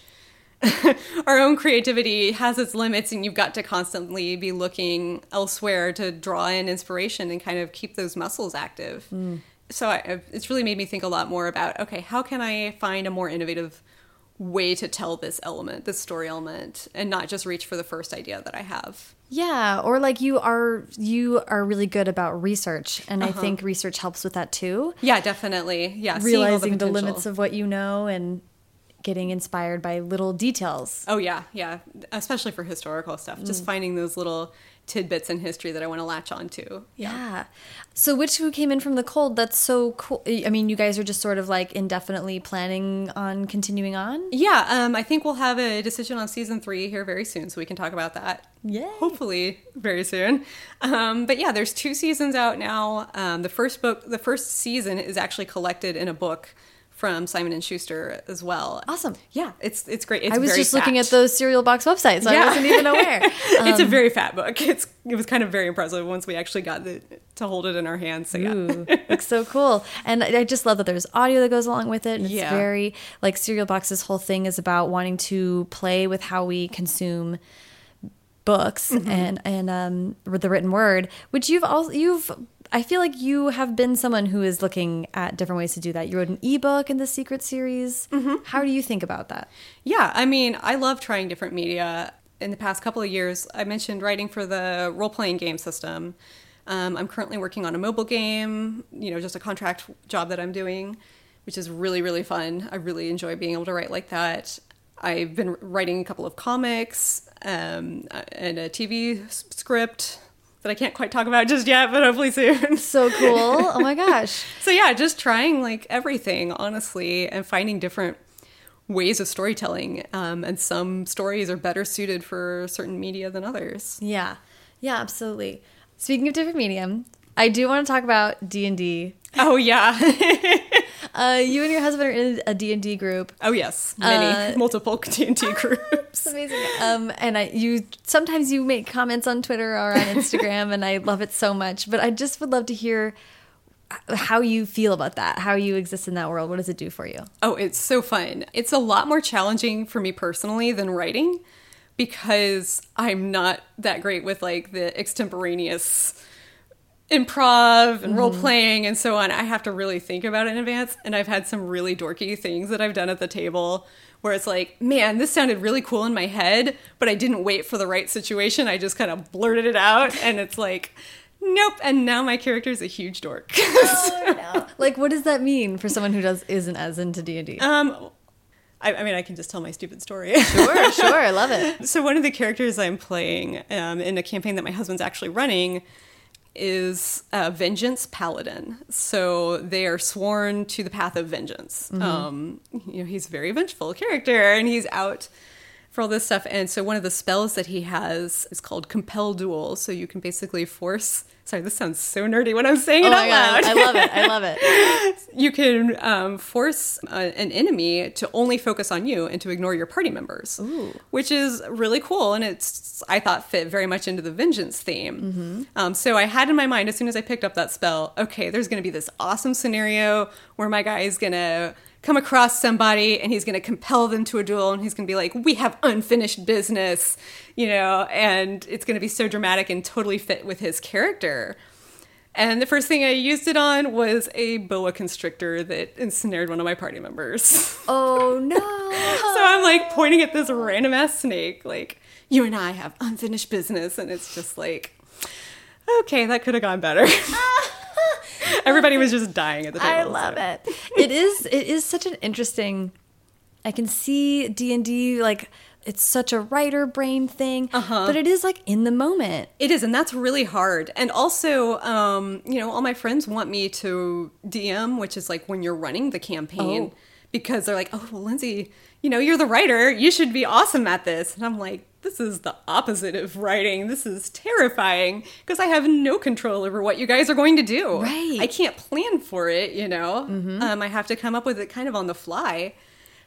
our own creativity has its limits and you've got to constantly be looking elsewhere to draw in inspiration and kind of keep those muscles active. Mm. So I, it's really made me think a lot more about okay how can i find a more innovative way to tell this element this story element and not just reach for the first idea that i have yeah or like you are you are really good about research and i uh-huh. think research helps with that too yeah definitely yeah realizing the, potential. limits of what you know and getting inspired by little details. Oh yeah, yeah. Especially for historical stuff, just mm. finding those little tidbits in history that I want to latch onto. Yeah. So Witch who came in from the cold? That's so cool. I mean, you guys are just sort of like indefinitely planning on continuing on. Yeah, um, I think we'll have a decision on season three here very soon, so we can talk about that. Yeah. Hopefully, very soon. Um, but yeah, there's two seasons out now. Um, the first book, the first season, is actually collected in a book from Simon and Schuster as well. Awesome. Yeah, it's it's great. It's I was just looking at those Serial Box websites. I Yeah. wasn't even aware. it's a Um, very fat book. It's it was kind of very impressive once we actually got the, to hold it in our hands. So yeah. Ooh, looks so cool. And I I just love that there's audio that goes along with it. And it's Yeah. very like Serial Box's whole thing is about wanting to play with how we consume books Mm-hmm. and and um the written word, which you've also you've I feel like you have been someone who is looking at different ways to do that. You wrote an ebook in the Sekret series. Mm-hmm. How do you think about that? Yeah, I mean, I love trying different media. In the past couple of years, I mentioned writing for the role playing game system. Um, I'm currently working on a mobile game, you know, just a contract job that I'm doing, which is really, really fun. I really enjoy being able to write like that. I've been writing a couple of comics um, and a TV script that I can't quite talk about just yet, but hopefully soon. So cool. oh my gosh. So yeah, just trying like everything, honestly, and finding different ways of storytelling. Um, and some stories are better suited for certain media than others. Yeah. Yeah, absolutely. Speaking of different medium, I do want to talk about D&D. Oh yeah. Uh, you and your husband are in a D&D group. oh yes. Many Uh, multiple D&D groups. Amazing. Um, and I, you sometimes you make comments on Twitter or on Instagram, and I love it so much. But I just would love to hear how you feel about that. How you exist in that world. What does it do for you? Oh, it's so fun. It's a lot more challenging for me personally than writing because I'm not that great with like the extemporaneous improv and role playing and so on. I have to really think about it in advance. And I've had some really dorky things that I've done at the table where it's like, man, this sounded really cool in my head, but I didn't wait for the right situation. I just kind of blurted it out. And it's like, nope. And now my character is a huge dork. Like, what does that mean for someone who does isn't as into D and D? um, I, I mean, I can just tell my stupid story. Sure, sure, I love it. So one of the characters I'm playing um, in a campaign that my husband's actually running is a vengeance paladin. So they are sworn to the path of vengeance. Um, you know, he's a very vengeful character, and he's out for all this stuff. And so one of the spells that he has is called Compel Duel. So you can basically force. Sorry, this sounds so nerdy when I'm saying it Oh out my god, loud. I love it. I love it. you can um, force uh, an enemy to only focus on you and to ignore your party members, which is really cool. And it's I thought fit very much into the vengeance theme. Um, so I had in my mind as soon as I picked up that spell, okay, there's going to be this awesome scenario where my guy is going to come across somebody and he's going to compel them to a duel and he's going to be like we have unfinished business you know and it's going to be so dramatic and totally fit with his character and the first thing I used it on was a boa constrictor that ensnared one of my party members. Oh no. So I'm like pointing at this random ass snake, like, you and I have unfinished business. And it's just like, okay, that could have gone better. Ah. Everybody was just dying at the table. I love so. it. It is it is such an interesting I can see D&D like it's such a writer brain thing, Uh-huh. but it is like in the moment. It is, and that's really hard. And also, um, you know, all my friends want me to DM, which is like when you're running the campaign, Oh. because they're like, "Oh, well, Lindsay, you know, you're the writer. You should be awesome at this." And I'm like, "This is the opposite of writing. This is terrifying because I have no control over what you guys are going to do. Right. I can't plan for it. You know, um, I have to come up with it kind of on the fly."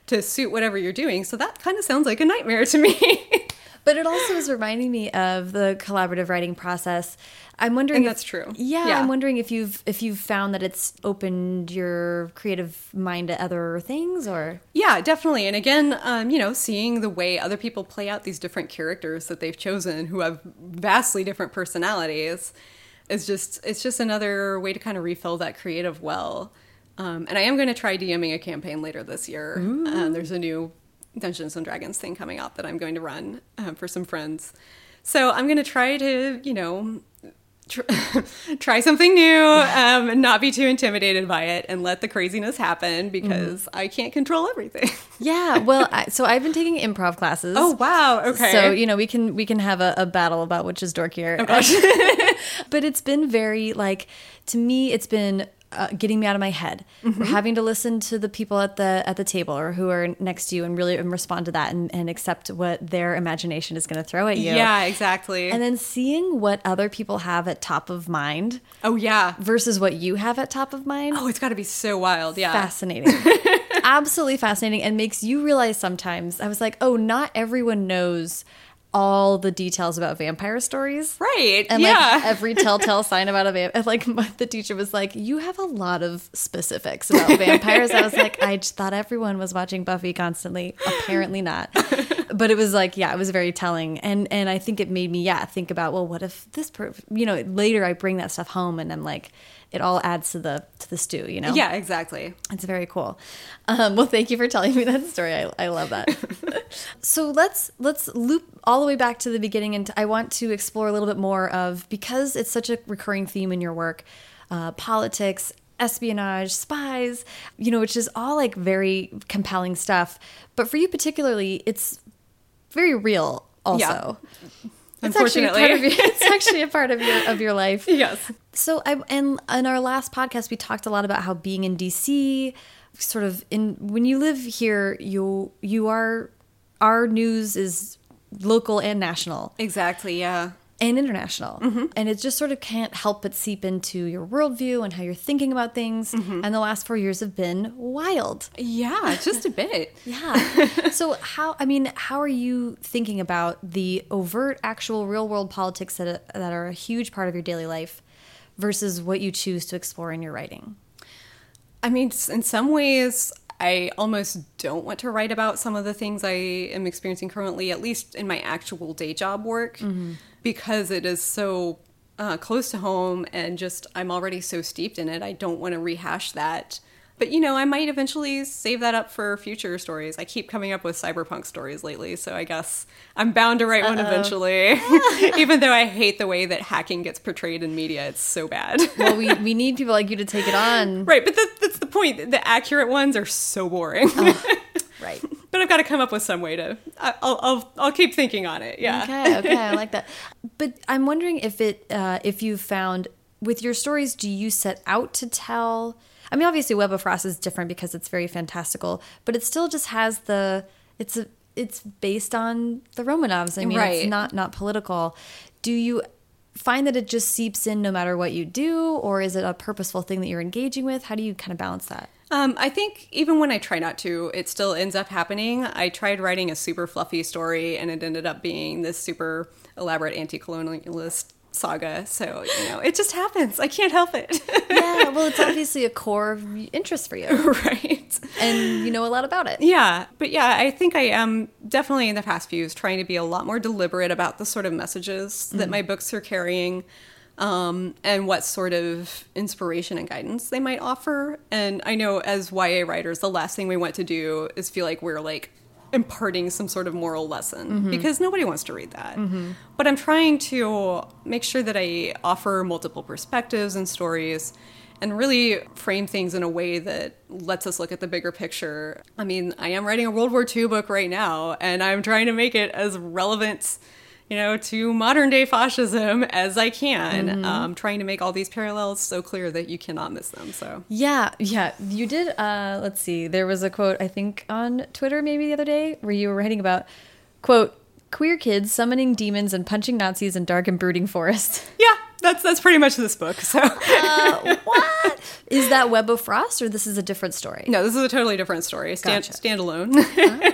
To suit whatever you're doing. So that kind of sounds like a nightmare to me. But it also is reminding me of the collaborative writing process. I'm wondering And if- that's true. Yeah, Yeah. I'm wondering if you've if you've found that it's opened your creative mind to other things or Yeah, definitely. And again, um, you know, seeing the way other people play out these different characters that they've chosen who have vastly different personalities is just it's just another way to kind of refill that creative well. Um, and I am going to try DMing a campaign later this year. Um, there's a new Dungeons and Dragons thing coming out that I'm going to run um, for some friends. So I'm going to try to, you know, tr- try something new um, and not be too intimidated by it and let the craziness happen because I can't control everything. Yeah, well, I, so I've been taking improv classes. Oh wow! Okay. So you know we can we can have a, a battle about which is dorkier. Oh, but it's been very like to me it's been uh, getting me out of my head Mm-hmm. having to listen to the people at the at the table or who are next to you and really and respond to that and, and accept what their imagination is going to throw at you yeah, exactly. and then seeing what other people have at top of mind oh yeah. versus what you have at top of mind Oh, it's got to be so wild. Yeah. fascinating absolutely fascinating and makes you realize sometimes i was like oh not everyone knows all the details about vampire stories Right. and yeah. like every telltale sign about a vampire like my- the teacher was like you have a lot of specifics about vampires i was like i just thought everyone was watching buffy constantly apparently not but it was like yeah it was very telling and and i think it made me yeah think about well what if this per you know later i bring that stuff home and i'm like it all adds to the to the stew you know yeah. Exactly. it's very cool. Um, well, thank you for telling me that story. I, I love that. so let's let's loop all the way back to the beginning, and I want to explore a little bit more of because it's such a recurring theme in your work, uh, politics, espionage, spies, you know, which is all like very compelling stuff. But for you particularly, it's very real. Also, it's actually a part of your, it's actually a part of your of your life. Yes. So I and in our last podcast we talked a lot about how being in DC sort of in when you live here you you are our news is local and national Exactly. Yeah. And international. Mm-hmm. And it just sort of can't help but seep into your worldview and how you're thinking about things. Mm-hmm. And the last four years have been wild. Yeah. Just a bit. Yeah. so how I mean, how are you thinking about the overt, actual, real world politics that that are a huge part of your daily life versus what you choose to explore in your writing? I mean, in some ways, I almost don't want to write about some of the things I am experiencing currently, at least in my actual day job work, because it is so uh, close to home and just I'm already so steeped in it. I don't want to rehash that. But you know, I might eventually save that up for future stories. I keep coming up with cyberpunk stories lately, so I guess I'm bound to write one eventually. Even though I hate the way that hacking gets portrayed in media, it's so bad. Well, we, we need people like you to take it on. Right, but that, that's the point. The accurate ones are so boring. Right. but I've got to come up with some way to. I'll I'll I'll keep thinking on it. Yeah. Okay, okay, I like that. But I'm wondering if it uh, if you found with your stories, do you set out to tell? I mean, obviously, Web of Frost is different because it's very fantastical, but it still just has the it's a it's based on the Romanovs. I mean, Right. it's not not political. Do you find that it just seeps in no matter what you do, or is it a purposeful thing that you're engaging with? How do you kind of balance that? Um, I think even when I try not to, it still ends up happening. I tried writing a super fluffy story, and it ended up being this super elaborate anti-colonialist saga. So you know, it just happens. I can't help it. Yeah, well, it's obviously a core of interest for you, right. and you know a lot about it. Yeah, but yeah, I think I am definitely in the past few years trying to be a lot more deliberate about the sort of messages that my books are carrying. Um, and what sort of inspiration and guidance they might offer. And I know as YA writers, the last thing we want to do is feel like we're like imparting some sort of moral lesson mm-hmm. because nobody wants to read that. Mm-hmm. But I'm trying to make sure that I offer multiple perspectives and stories and really frame things in a way that lets us look at the bigger picture. I mean, I am writing a World War II book right now, and I'm trying to make it as relevant, you know, to modern day fascism as I can. Um, trying to make all these parallels so clear that you cannot miss them. So Yeah, yeah. You did. Uh, let's see. There was a quote I think on Twitter maybe the other day where you were writing about quote queer kids summoning demons and punching Nazis in dark and brooding forest. yeah, that's that's pretty much this book. So Uh, what is that? Web of Frost, or this is a different story? no, this is a totally different story. Stand, Gotcha. Standalone.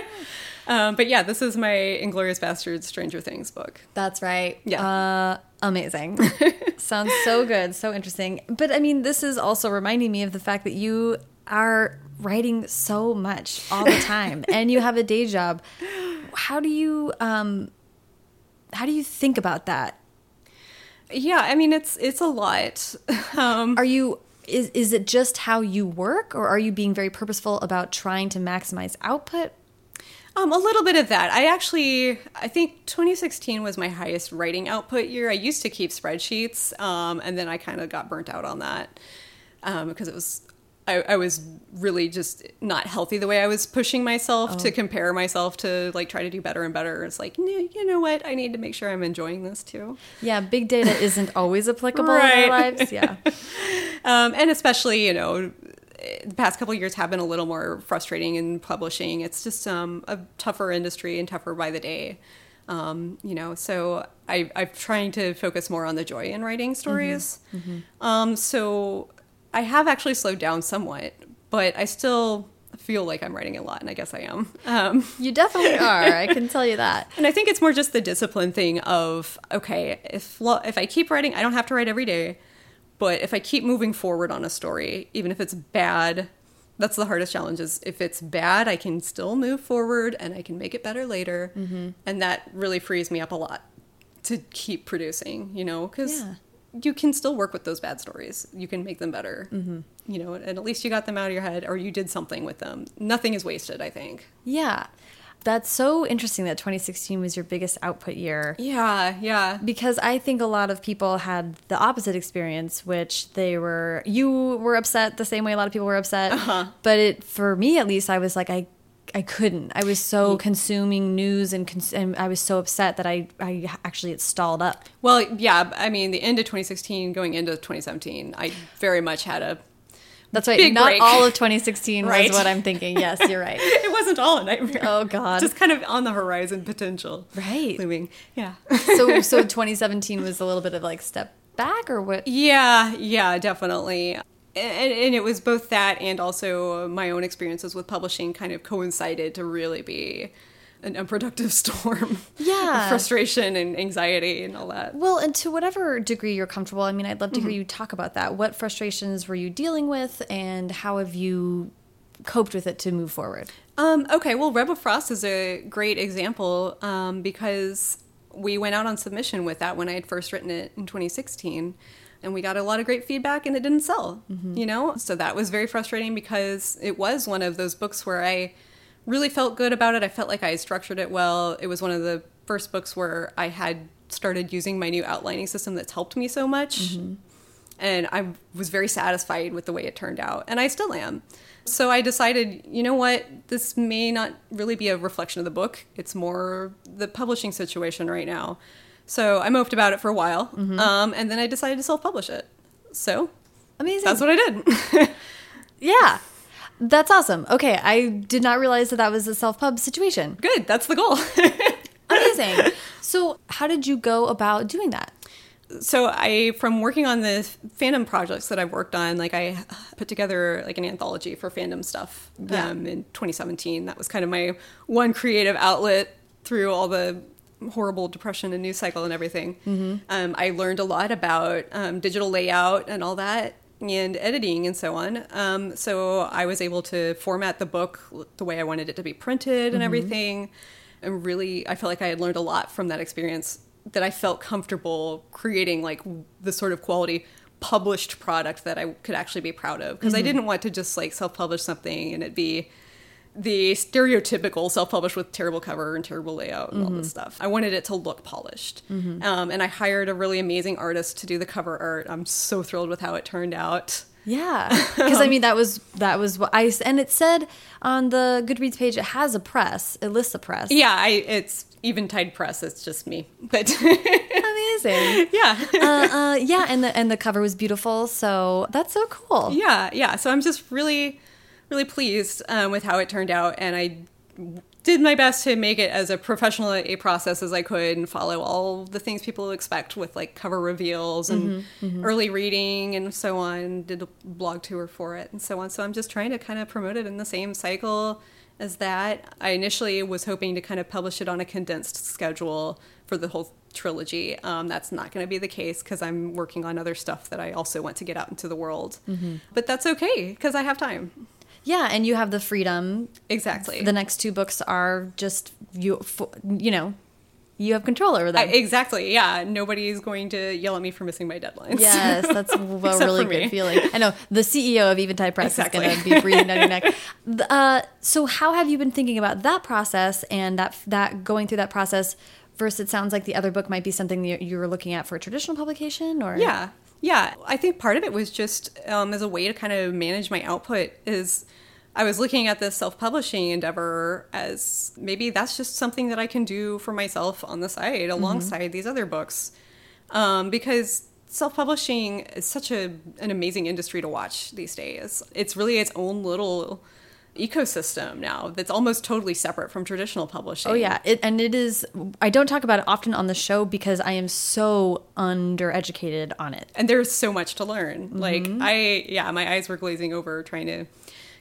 um, but yeah, this is my Inglourious Basterds Stranger Things book. That's right. Yeah. Uh, amazing. Sounds so good, so interesting. But I mean, this is also reminding me of the fact that you are writing so much all the time, and you have a day job. How do you um, how do you think about that? Yeah, I mean it's it's a lot. Um, Are you is is it just how you work, or are you being very purposeful about trying to maximize output? Um, a little bit of that. I actually, I think 2016 was my highest writing output year. I used to keep spreadsheets, um, and then I kind of got burnt out on that um, because it was, I, I was really just not healthy the way I was pushing myself to compare myself to like try to do better and better. It's like, no, you know what? I need to make sure I'm enjoying this too. Yeah, big data isn't always applicable in Right. our lives. Yeah. Um, and especially, you know, the past couple of years have been a little more frustrating in publishing. It's just um, a tougher industry and tougher by the day. Um, you know, so I, I'm trying to focus more on the joy in writing stories. Um, so I have actually slowed down somewhat, but I still feel like I'm writing a lot, and I guess I am. Um, You definitely are. I can tell you that. and I think it's more just the discipline thing of okay, if if I keep writing, I don't have to write every day, but if I keep moving forward on a story, even if it's bad, that's the hardest challenge. Is if it's bad, I can still move forward and I can make it better later, mm-hmm. and that really frees me up a lot to keep producing. You know, because. Yeah. You can still work with those bad stories. You can make them better. Mm-hmm. You know, and at least you got them out of your head, or you did something with them. Nothing is wasted. I think. Yeah. That's so interesting that 2016 was your biggest output year. Yeah, yeah. Because I think a lot of people had the opposite experience, which they were, you were upset the same way a lot of people were upset. Uh-huh. But it, for me at least, I was like, I, I couldn't. I was so consuming news and, cons- and I was so upset that I, I actually it stalled up. Well, yeah, I mean, the end of 2016 going into 2017, I very much had a. That's right. Big Not break. all of 2016 Right. was what I'm thinking. Yes, you're right. It wasn't all a nightmare. Oh, God. Just kind of on the horizon potential. Right. Looming. Yeah. so, so 2017 was a little bit of like step back or what? yeah, yeah, definitely. And, and it was both that and also my own experiences with publishing kind of coincided to really be an unproductive storm. Yeah. frustration and anxiety and all that. Well, and to whatever degree you're comfortable, I mean, I'd love to hear you talk about that. What frustrations were you dealing with, and how have you coped with it to move forward? Um, okay, well, Web of Frost is a great example um, because we went out on submission with that when I had first written it in 2016, and we got a lot of great feedback, and it didn't sell. You know, so that was very frustrating because it was one of those books where I really felt good about it. I felt like I had structured it well. It was one of the first books where I had started using my new outlining system that's helped me so much and I was very satisfied with the way it turned out, and I still am. So I decided, you know what, this may not really be a reflection of the book. It's more the publishing situation right now. So I moped about it for a while, um, and then I decided to self-publish it. So Amazing. that's what I did. yeah. That's awesome. Okay, I did not realize that that was a self pub situation. Good, that's the goal. Amazing. so, how did you go about doing that? so I, from working on the fandom projects that I've worked on, like I put together like an anthology for fandom stuff Yeah. um, in 2017. That was kind of my one creative outlet through all the horrible depression and news cycle and everything. Um, I learned a lot about um, digital layout and all that and editing and so on. Um, so I was able to format the book the way I wanted it to be printed and everything. And really, I felt like I had learned a lot from that experience that I felt comfortable creating like the sort of quality published product that I could actually be proud of because I didn't want to just like self-publish something and it be the stereotypical self-published with terrible cover and terrible layout and all this stuff. I wanted it to look polished, um, and I hired a really amazing artist to do the cover art. I'm so thrilled with how it turned out. Yeah, because I mean that was that was what I and it said on the Goodreads page it has a press, it lists a press. Yeah, I it's Eventide Press. It's just me, but Amazing. yeah. uh, uh, yeah, and the and the cover was beautiful, so that's so cool. yeah yeah so i'm just really really pleased um, with how it turned out and i did my best to make it as a professional a process as i could and follow all the things people expect with like cover reveals and early reading and so on did a blog tour for it and so on. So i'm just trying to kind of promote it in the same cycle as that. I initially was hoping to kind of publish it on a condensed schedule for the whole trilogy. Um, that's not going to be the case because i'm working on other stuff that i also want to get out into the world. But that's okay because i have time Yeah, and you have the freedom. exactly The next two books are just you. You know, you have control over them. exactly yeah nobody's going to yell at me for missing my deadlines Yes, that's a really good feeling. I know the CEO of Eventide Press Exactly. is going to be breathing down your neck. Uh, so, how have you been thinking about that process and that that going through that process? Versus, it sounds like the other book might be something that you were looking at for a traditional publication, or Yeah, yeah. I think part of it was just um, as a way to kind of manage my output. Is I was looking at this self-publishing endeavor as maybe that's just something that I can do for myself on the side alongside these other books, um, because self-publishing is such a an amazing industry to watch these days. It's really its own little ecosystem now that's almost totally separate from traditional publishing. Oh yeah, it, and it is. I don't talk about it often on the show because I am so undereducated on it. and there's so much to learn. Mm-hmm. Like I, yeah, my eyes were glazing over trying to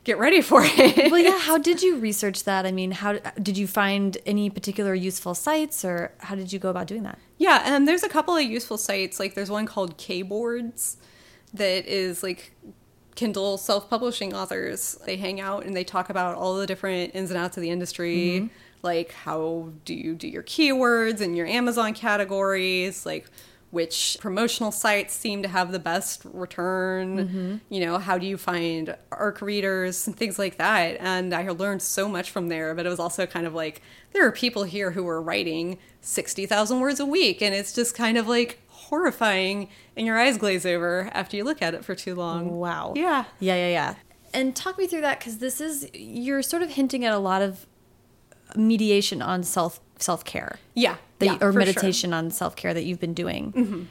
get ready for it. Well, yeah. How did you research that? I mean, how did you find any particular useful sites, or how did you go about doing that? yeah, and there's a couple of useful sites. Like there's one called Kboards that is like Kindle self-publishing authors. They hang out and they talk about all the different ins and outs of the industry. Mm-hmm. Like how do you do your keywords and your Amazon categories? Like which promotional sites seem to have the best return? Mm-hmm. You know, how do you find ARC readers and things like that? And I learned so much from there, but it was also kind of like there are people here who are writing 60,000 words a week, and it's just kind of like horrifying and your eyes glaze over after you look at it for too long. Wow. Yeah. Yeah, yeah, yeah. And talk me through that because this is you're sort of hinting at a lot of mediation on self self care. Yeah. that yeah, or for sure. meditation on self care that you've been doing. Mm-hmm.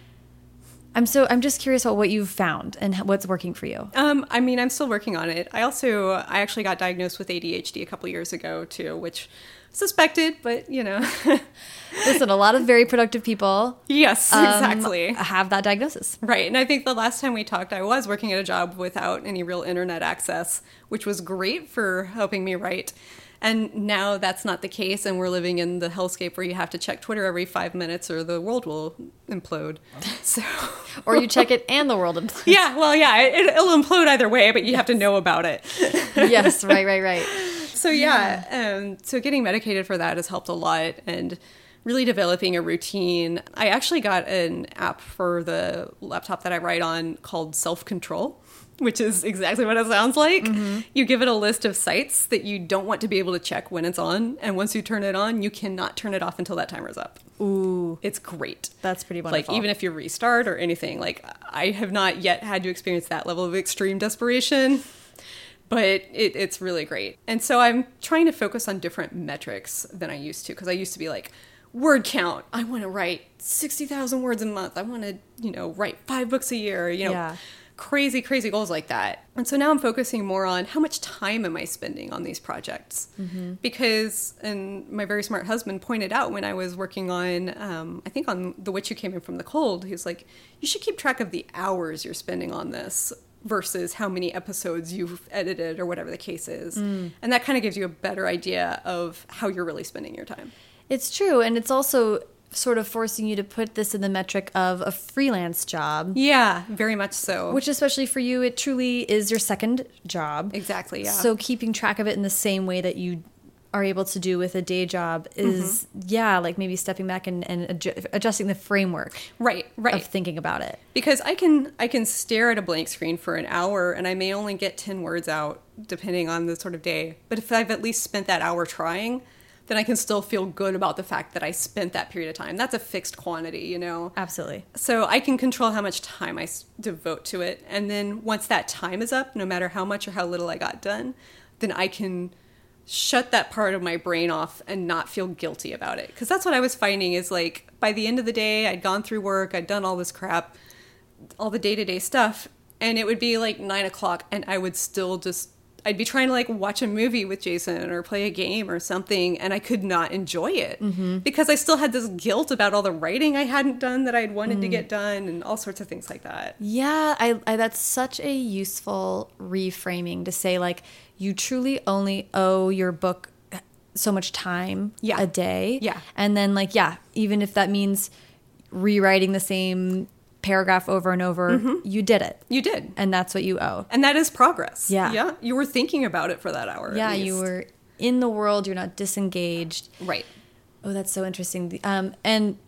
I'm so I'm just curious about what you've found and what's working for you. Um, I mean, I'm still working on it. I also, I actually got diagnosed with ADHD a couple years ago too, which suspected, but you know, Listen, a lot of very productive people yes, um, exactly. have that diagnosis. Right. And I think the last time we talked, I was working at a job without any real internet access, which was great for helping me write. And now that's not the case, and we're living in the hellscape where you have to check Twitter every five minutes or the world will implode. So, Or you check it and the world implodes. yeah, well, yeah, it, it'll implode either way, but you have to know about it. yes, right, right, right. So yeah, um, so getting medicated for that has helped a lot, and really developing a routine. I actually got an app for the laptop that I write on called Self Control, which is exactly what it sounds like. Mm-hmm. You give it a list of sites that you don't want to be able to check when it's on, and once you turn it on, you cannot turn it off until that timer's up. Ooh, It's great. that's pretty wonderful. Like even if you restart or anything, like I have not yet had to experience that level of extreme desperation, but it, it's really great. And so I'm trying to focus on different metrics than I used to because I used to be like word count. I want to write sixty thousand words a month. I want to you know write five books a year. You know. Yeah. Crazy, crazy goals like that. And so now I'm focusing more on how much time am I spending on these projects? Mm-hmm. Because, and my very smart husband pointed out when I was working on, um, I think on The Witch Who Came In From the Cold, he was like, you should keep track of the hours you're spending on this versus how many episodes you've edited or whatever the case is. Mm. And that kind of gives you a better idea of how you're really spending your time. It's true. And it's also sort of forcing you to put this in the metric of a freelance job. Yeah, very much so. Which, especially for you, it truly is your second job. Exactly, yeah. So, keeping track of it in the same way that you are able to do with a day job is, mm -hmm. yeah, like maybe stepping back and, and adju adjusting the framework. Right, right. Of thinking about it. Because I can, I can stare at a blank screen for an hour and I may only get 10 words out depending on the sort of day. But if I've at least spent that hour trying, then I can still feel good about the fact that I spent that period of time. That's a fixed quantity, you know? Absolutely. So I can control how much time I devote to it. And then once that time is up, no matter how much or how little I got done, then I can shut that part of my brain off and not feel guilty about it. Because that's what I was finding is like by the end of the day, I'd gone through work, I'd done all this crap, all the day to day stuff. And it would be like nine o'clock, and I would still just I'd be trying to like watch a movie with Jason or play a game or something, and I could not enjoy it mm-hmm. because I still had this guilt about all the writing I hadn't done that I'd wanted mm. to get done and all sorts of things like that. Yeah, I, I that's such a useful reframing to say like you truly only owe your book so much time yeah. a day. Yeah. And then like yeah, even if that means rewriting the same paragraph over and over, mm-hmm. you did it. You did. And that's what you owe. And that is progress. Yeah. Yeah. You were thinking about it for that hour. Yeah, you were in the world, you're not disengaged. Right. Oh, that's so interesting. Um, and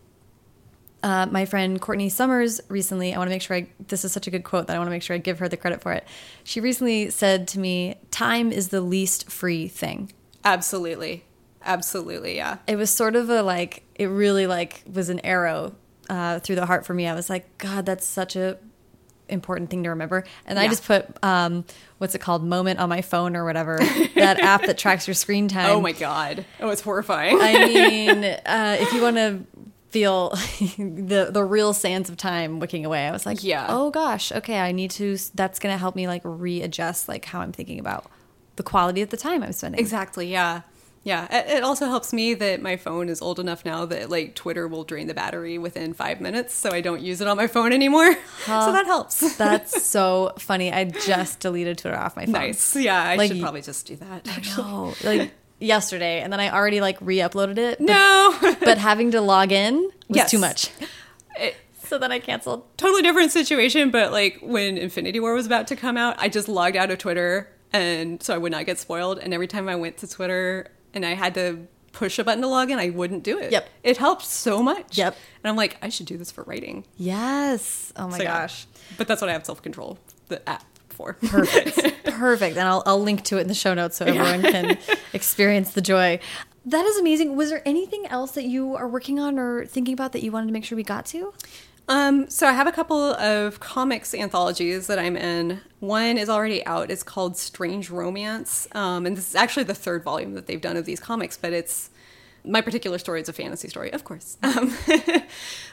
uh, my friend Courtney Summers recently, I want to make sure I, this is such a good quote that I want to make sure I give her the credit for it. She recently said to me, time is the least free thing. Absolutely. Absolutely. Yeah. It was sort of a like, it really like was an arrow uh, through the heart for me. I was like, God, that's such a important thing to remember. And yeah. I just put um, what's it called, Moment on my phone or whatever, that app that tracks your screen time. Oh my God! Oh, it's horrifying. I mean, uh, if you want to feel the the real sands of time wicking away, I was like, yeah. Oh gosh, okay, I need to. That's gonna help me like readjust like how I'm thinking about the quality of the time I'm spending. Exactly. Yeah. Yeah, it also helps me that my phone is old enough now that like Twitter will drain the battery within five minutes, so I don't use it on my phone anymore. Uh, so that helps. that's so funny. I just deleted Twitter off my phone. Nice. Yeah, I like, should probably just do that. Actually. No, like yesterday, and then I already like re-uploaded it. But, no, but having to log in was yes. too much. It, so then I canceled. Totally different situation, but like when Infinity War was about to come out, I just logged out of Twitter and so I would not get spoiled. And every time I went to Twitter, and I had to push a button to log in, I wouldn't do it. Yep. It helped so much. Yep. And I'm like, I should do this for writing. Yes. Oh my so, gosh. But that's what I have self control, the app for. Perfect. Perfect. And I'll, I'll link to it in the show notes so everyone yeah. can experience the joy. That is amazing. Was there anything else that you are working on or thinking about that you wanted to make sure we got to? Um, so I have a couple of comics anthologies that I'm in. One is already out. It's called Strange Romance, um, and this is actually the third volume that they've done of these comics. But it's my particular story is a fantasy story, of course. Um,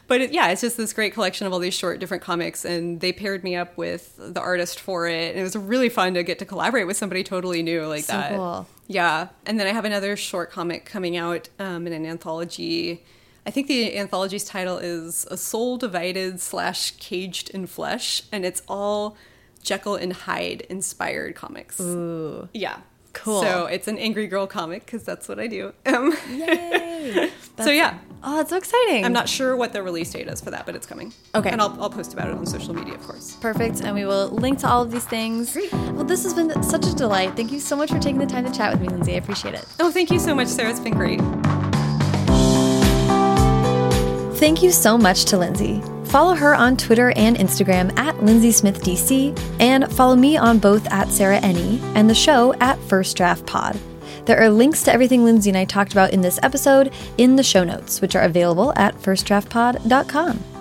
but it, yeah, it's just this great collection of all these short, different comics, and they paired me up with the artist for it, and it was really fun to get to collaborate with somebody totally new like so that. Cool. Yeah, and then I have another short comic coming out um, in an anthology I think the anthology's title is A Soul Divided slash Caged in Flesh, and it's all Jekyll and Hyde inspired comics. Ooh. Yeah. Cool. So it's an angry girl comic because that's what I do. Um, Yay! so yeah. Oh, that's so exciting. I'm not sure what the release date is for that, but it's coming. Okay. And I'll, I'll post about it on social media, of course. Perfect. And we will link to all of these things. Great. Well, this has been such a delight. Thank you so much for taking the time to chat with me, Lindsay. I appreciate it. Oh, thank you so much, Sarah. It's been great. Thank you so much to Lindsay. Follow her on Twitter and Instagram at Lindsay Smith DC, and follow me on both at Sarah Enni and the show at First Draft Pod. There are links to everything Lindsay and I talked about in this episode in the show notes, which are available at firstdraftpod.com.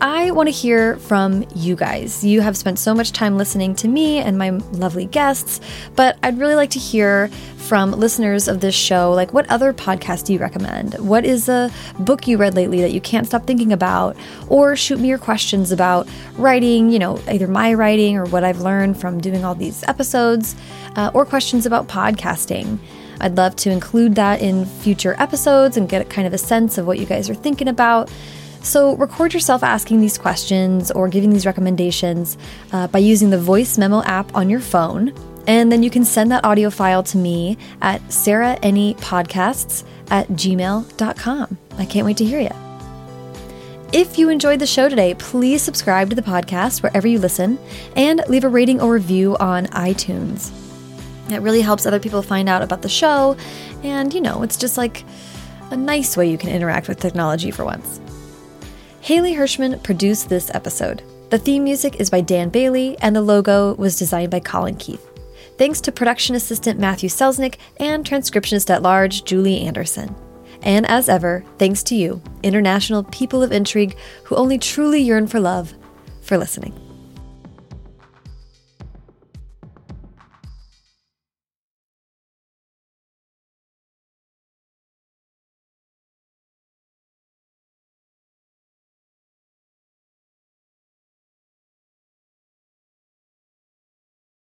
I want to hear from you guys. You have spent so much time listening to me and my lovely guests, but I'd really like to hear from listeners of this show like what other podcast do you recommend? What is a book you read lately that you can't stop thinking about? Or shoot me your questions about writing, you know, either my writing or what I've learned from doing all these episodes, uh, or questions about podcasting. I'd love to include that in future episodes and get kind of a sense of what you guys are thinking about. So, record yourself asking these questions or giving these recommendations uh, by using the voice memo app on your phone. And then you can send that audio file to me at sarahennipodcasts at gmail.com. I can't wait to hear you. If you enjoyed the show today, please subscribe to the podcast wherever you listen and leave a rating or review on iTunes. It really helps other people find out about the show, and you know, it's just like a nice way you can interact with technology for once. Haley Hirschman produced this episode. The theme music is by Dan Bailey, and the logo was designed by Colin Keith. Thanks to production assistant Matthew Selznick and transcriptionist at large Julie Anderson. And as ever, thanks to you, international people of intrigue who only truly yearn for love, for listening.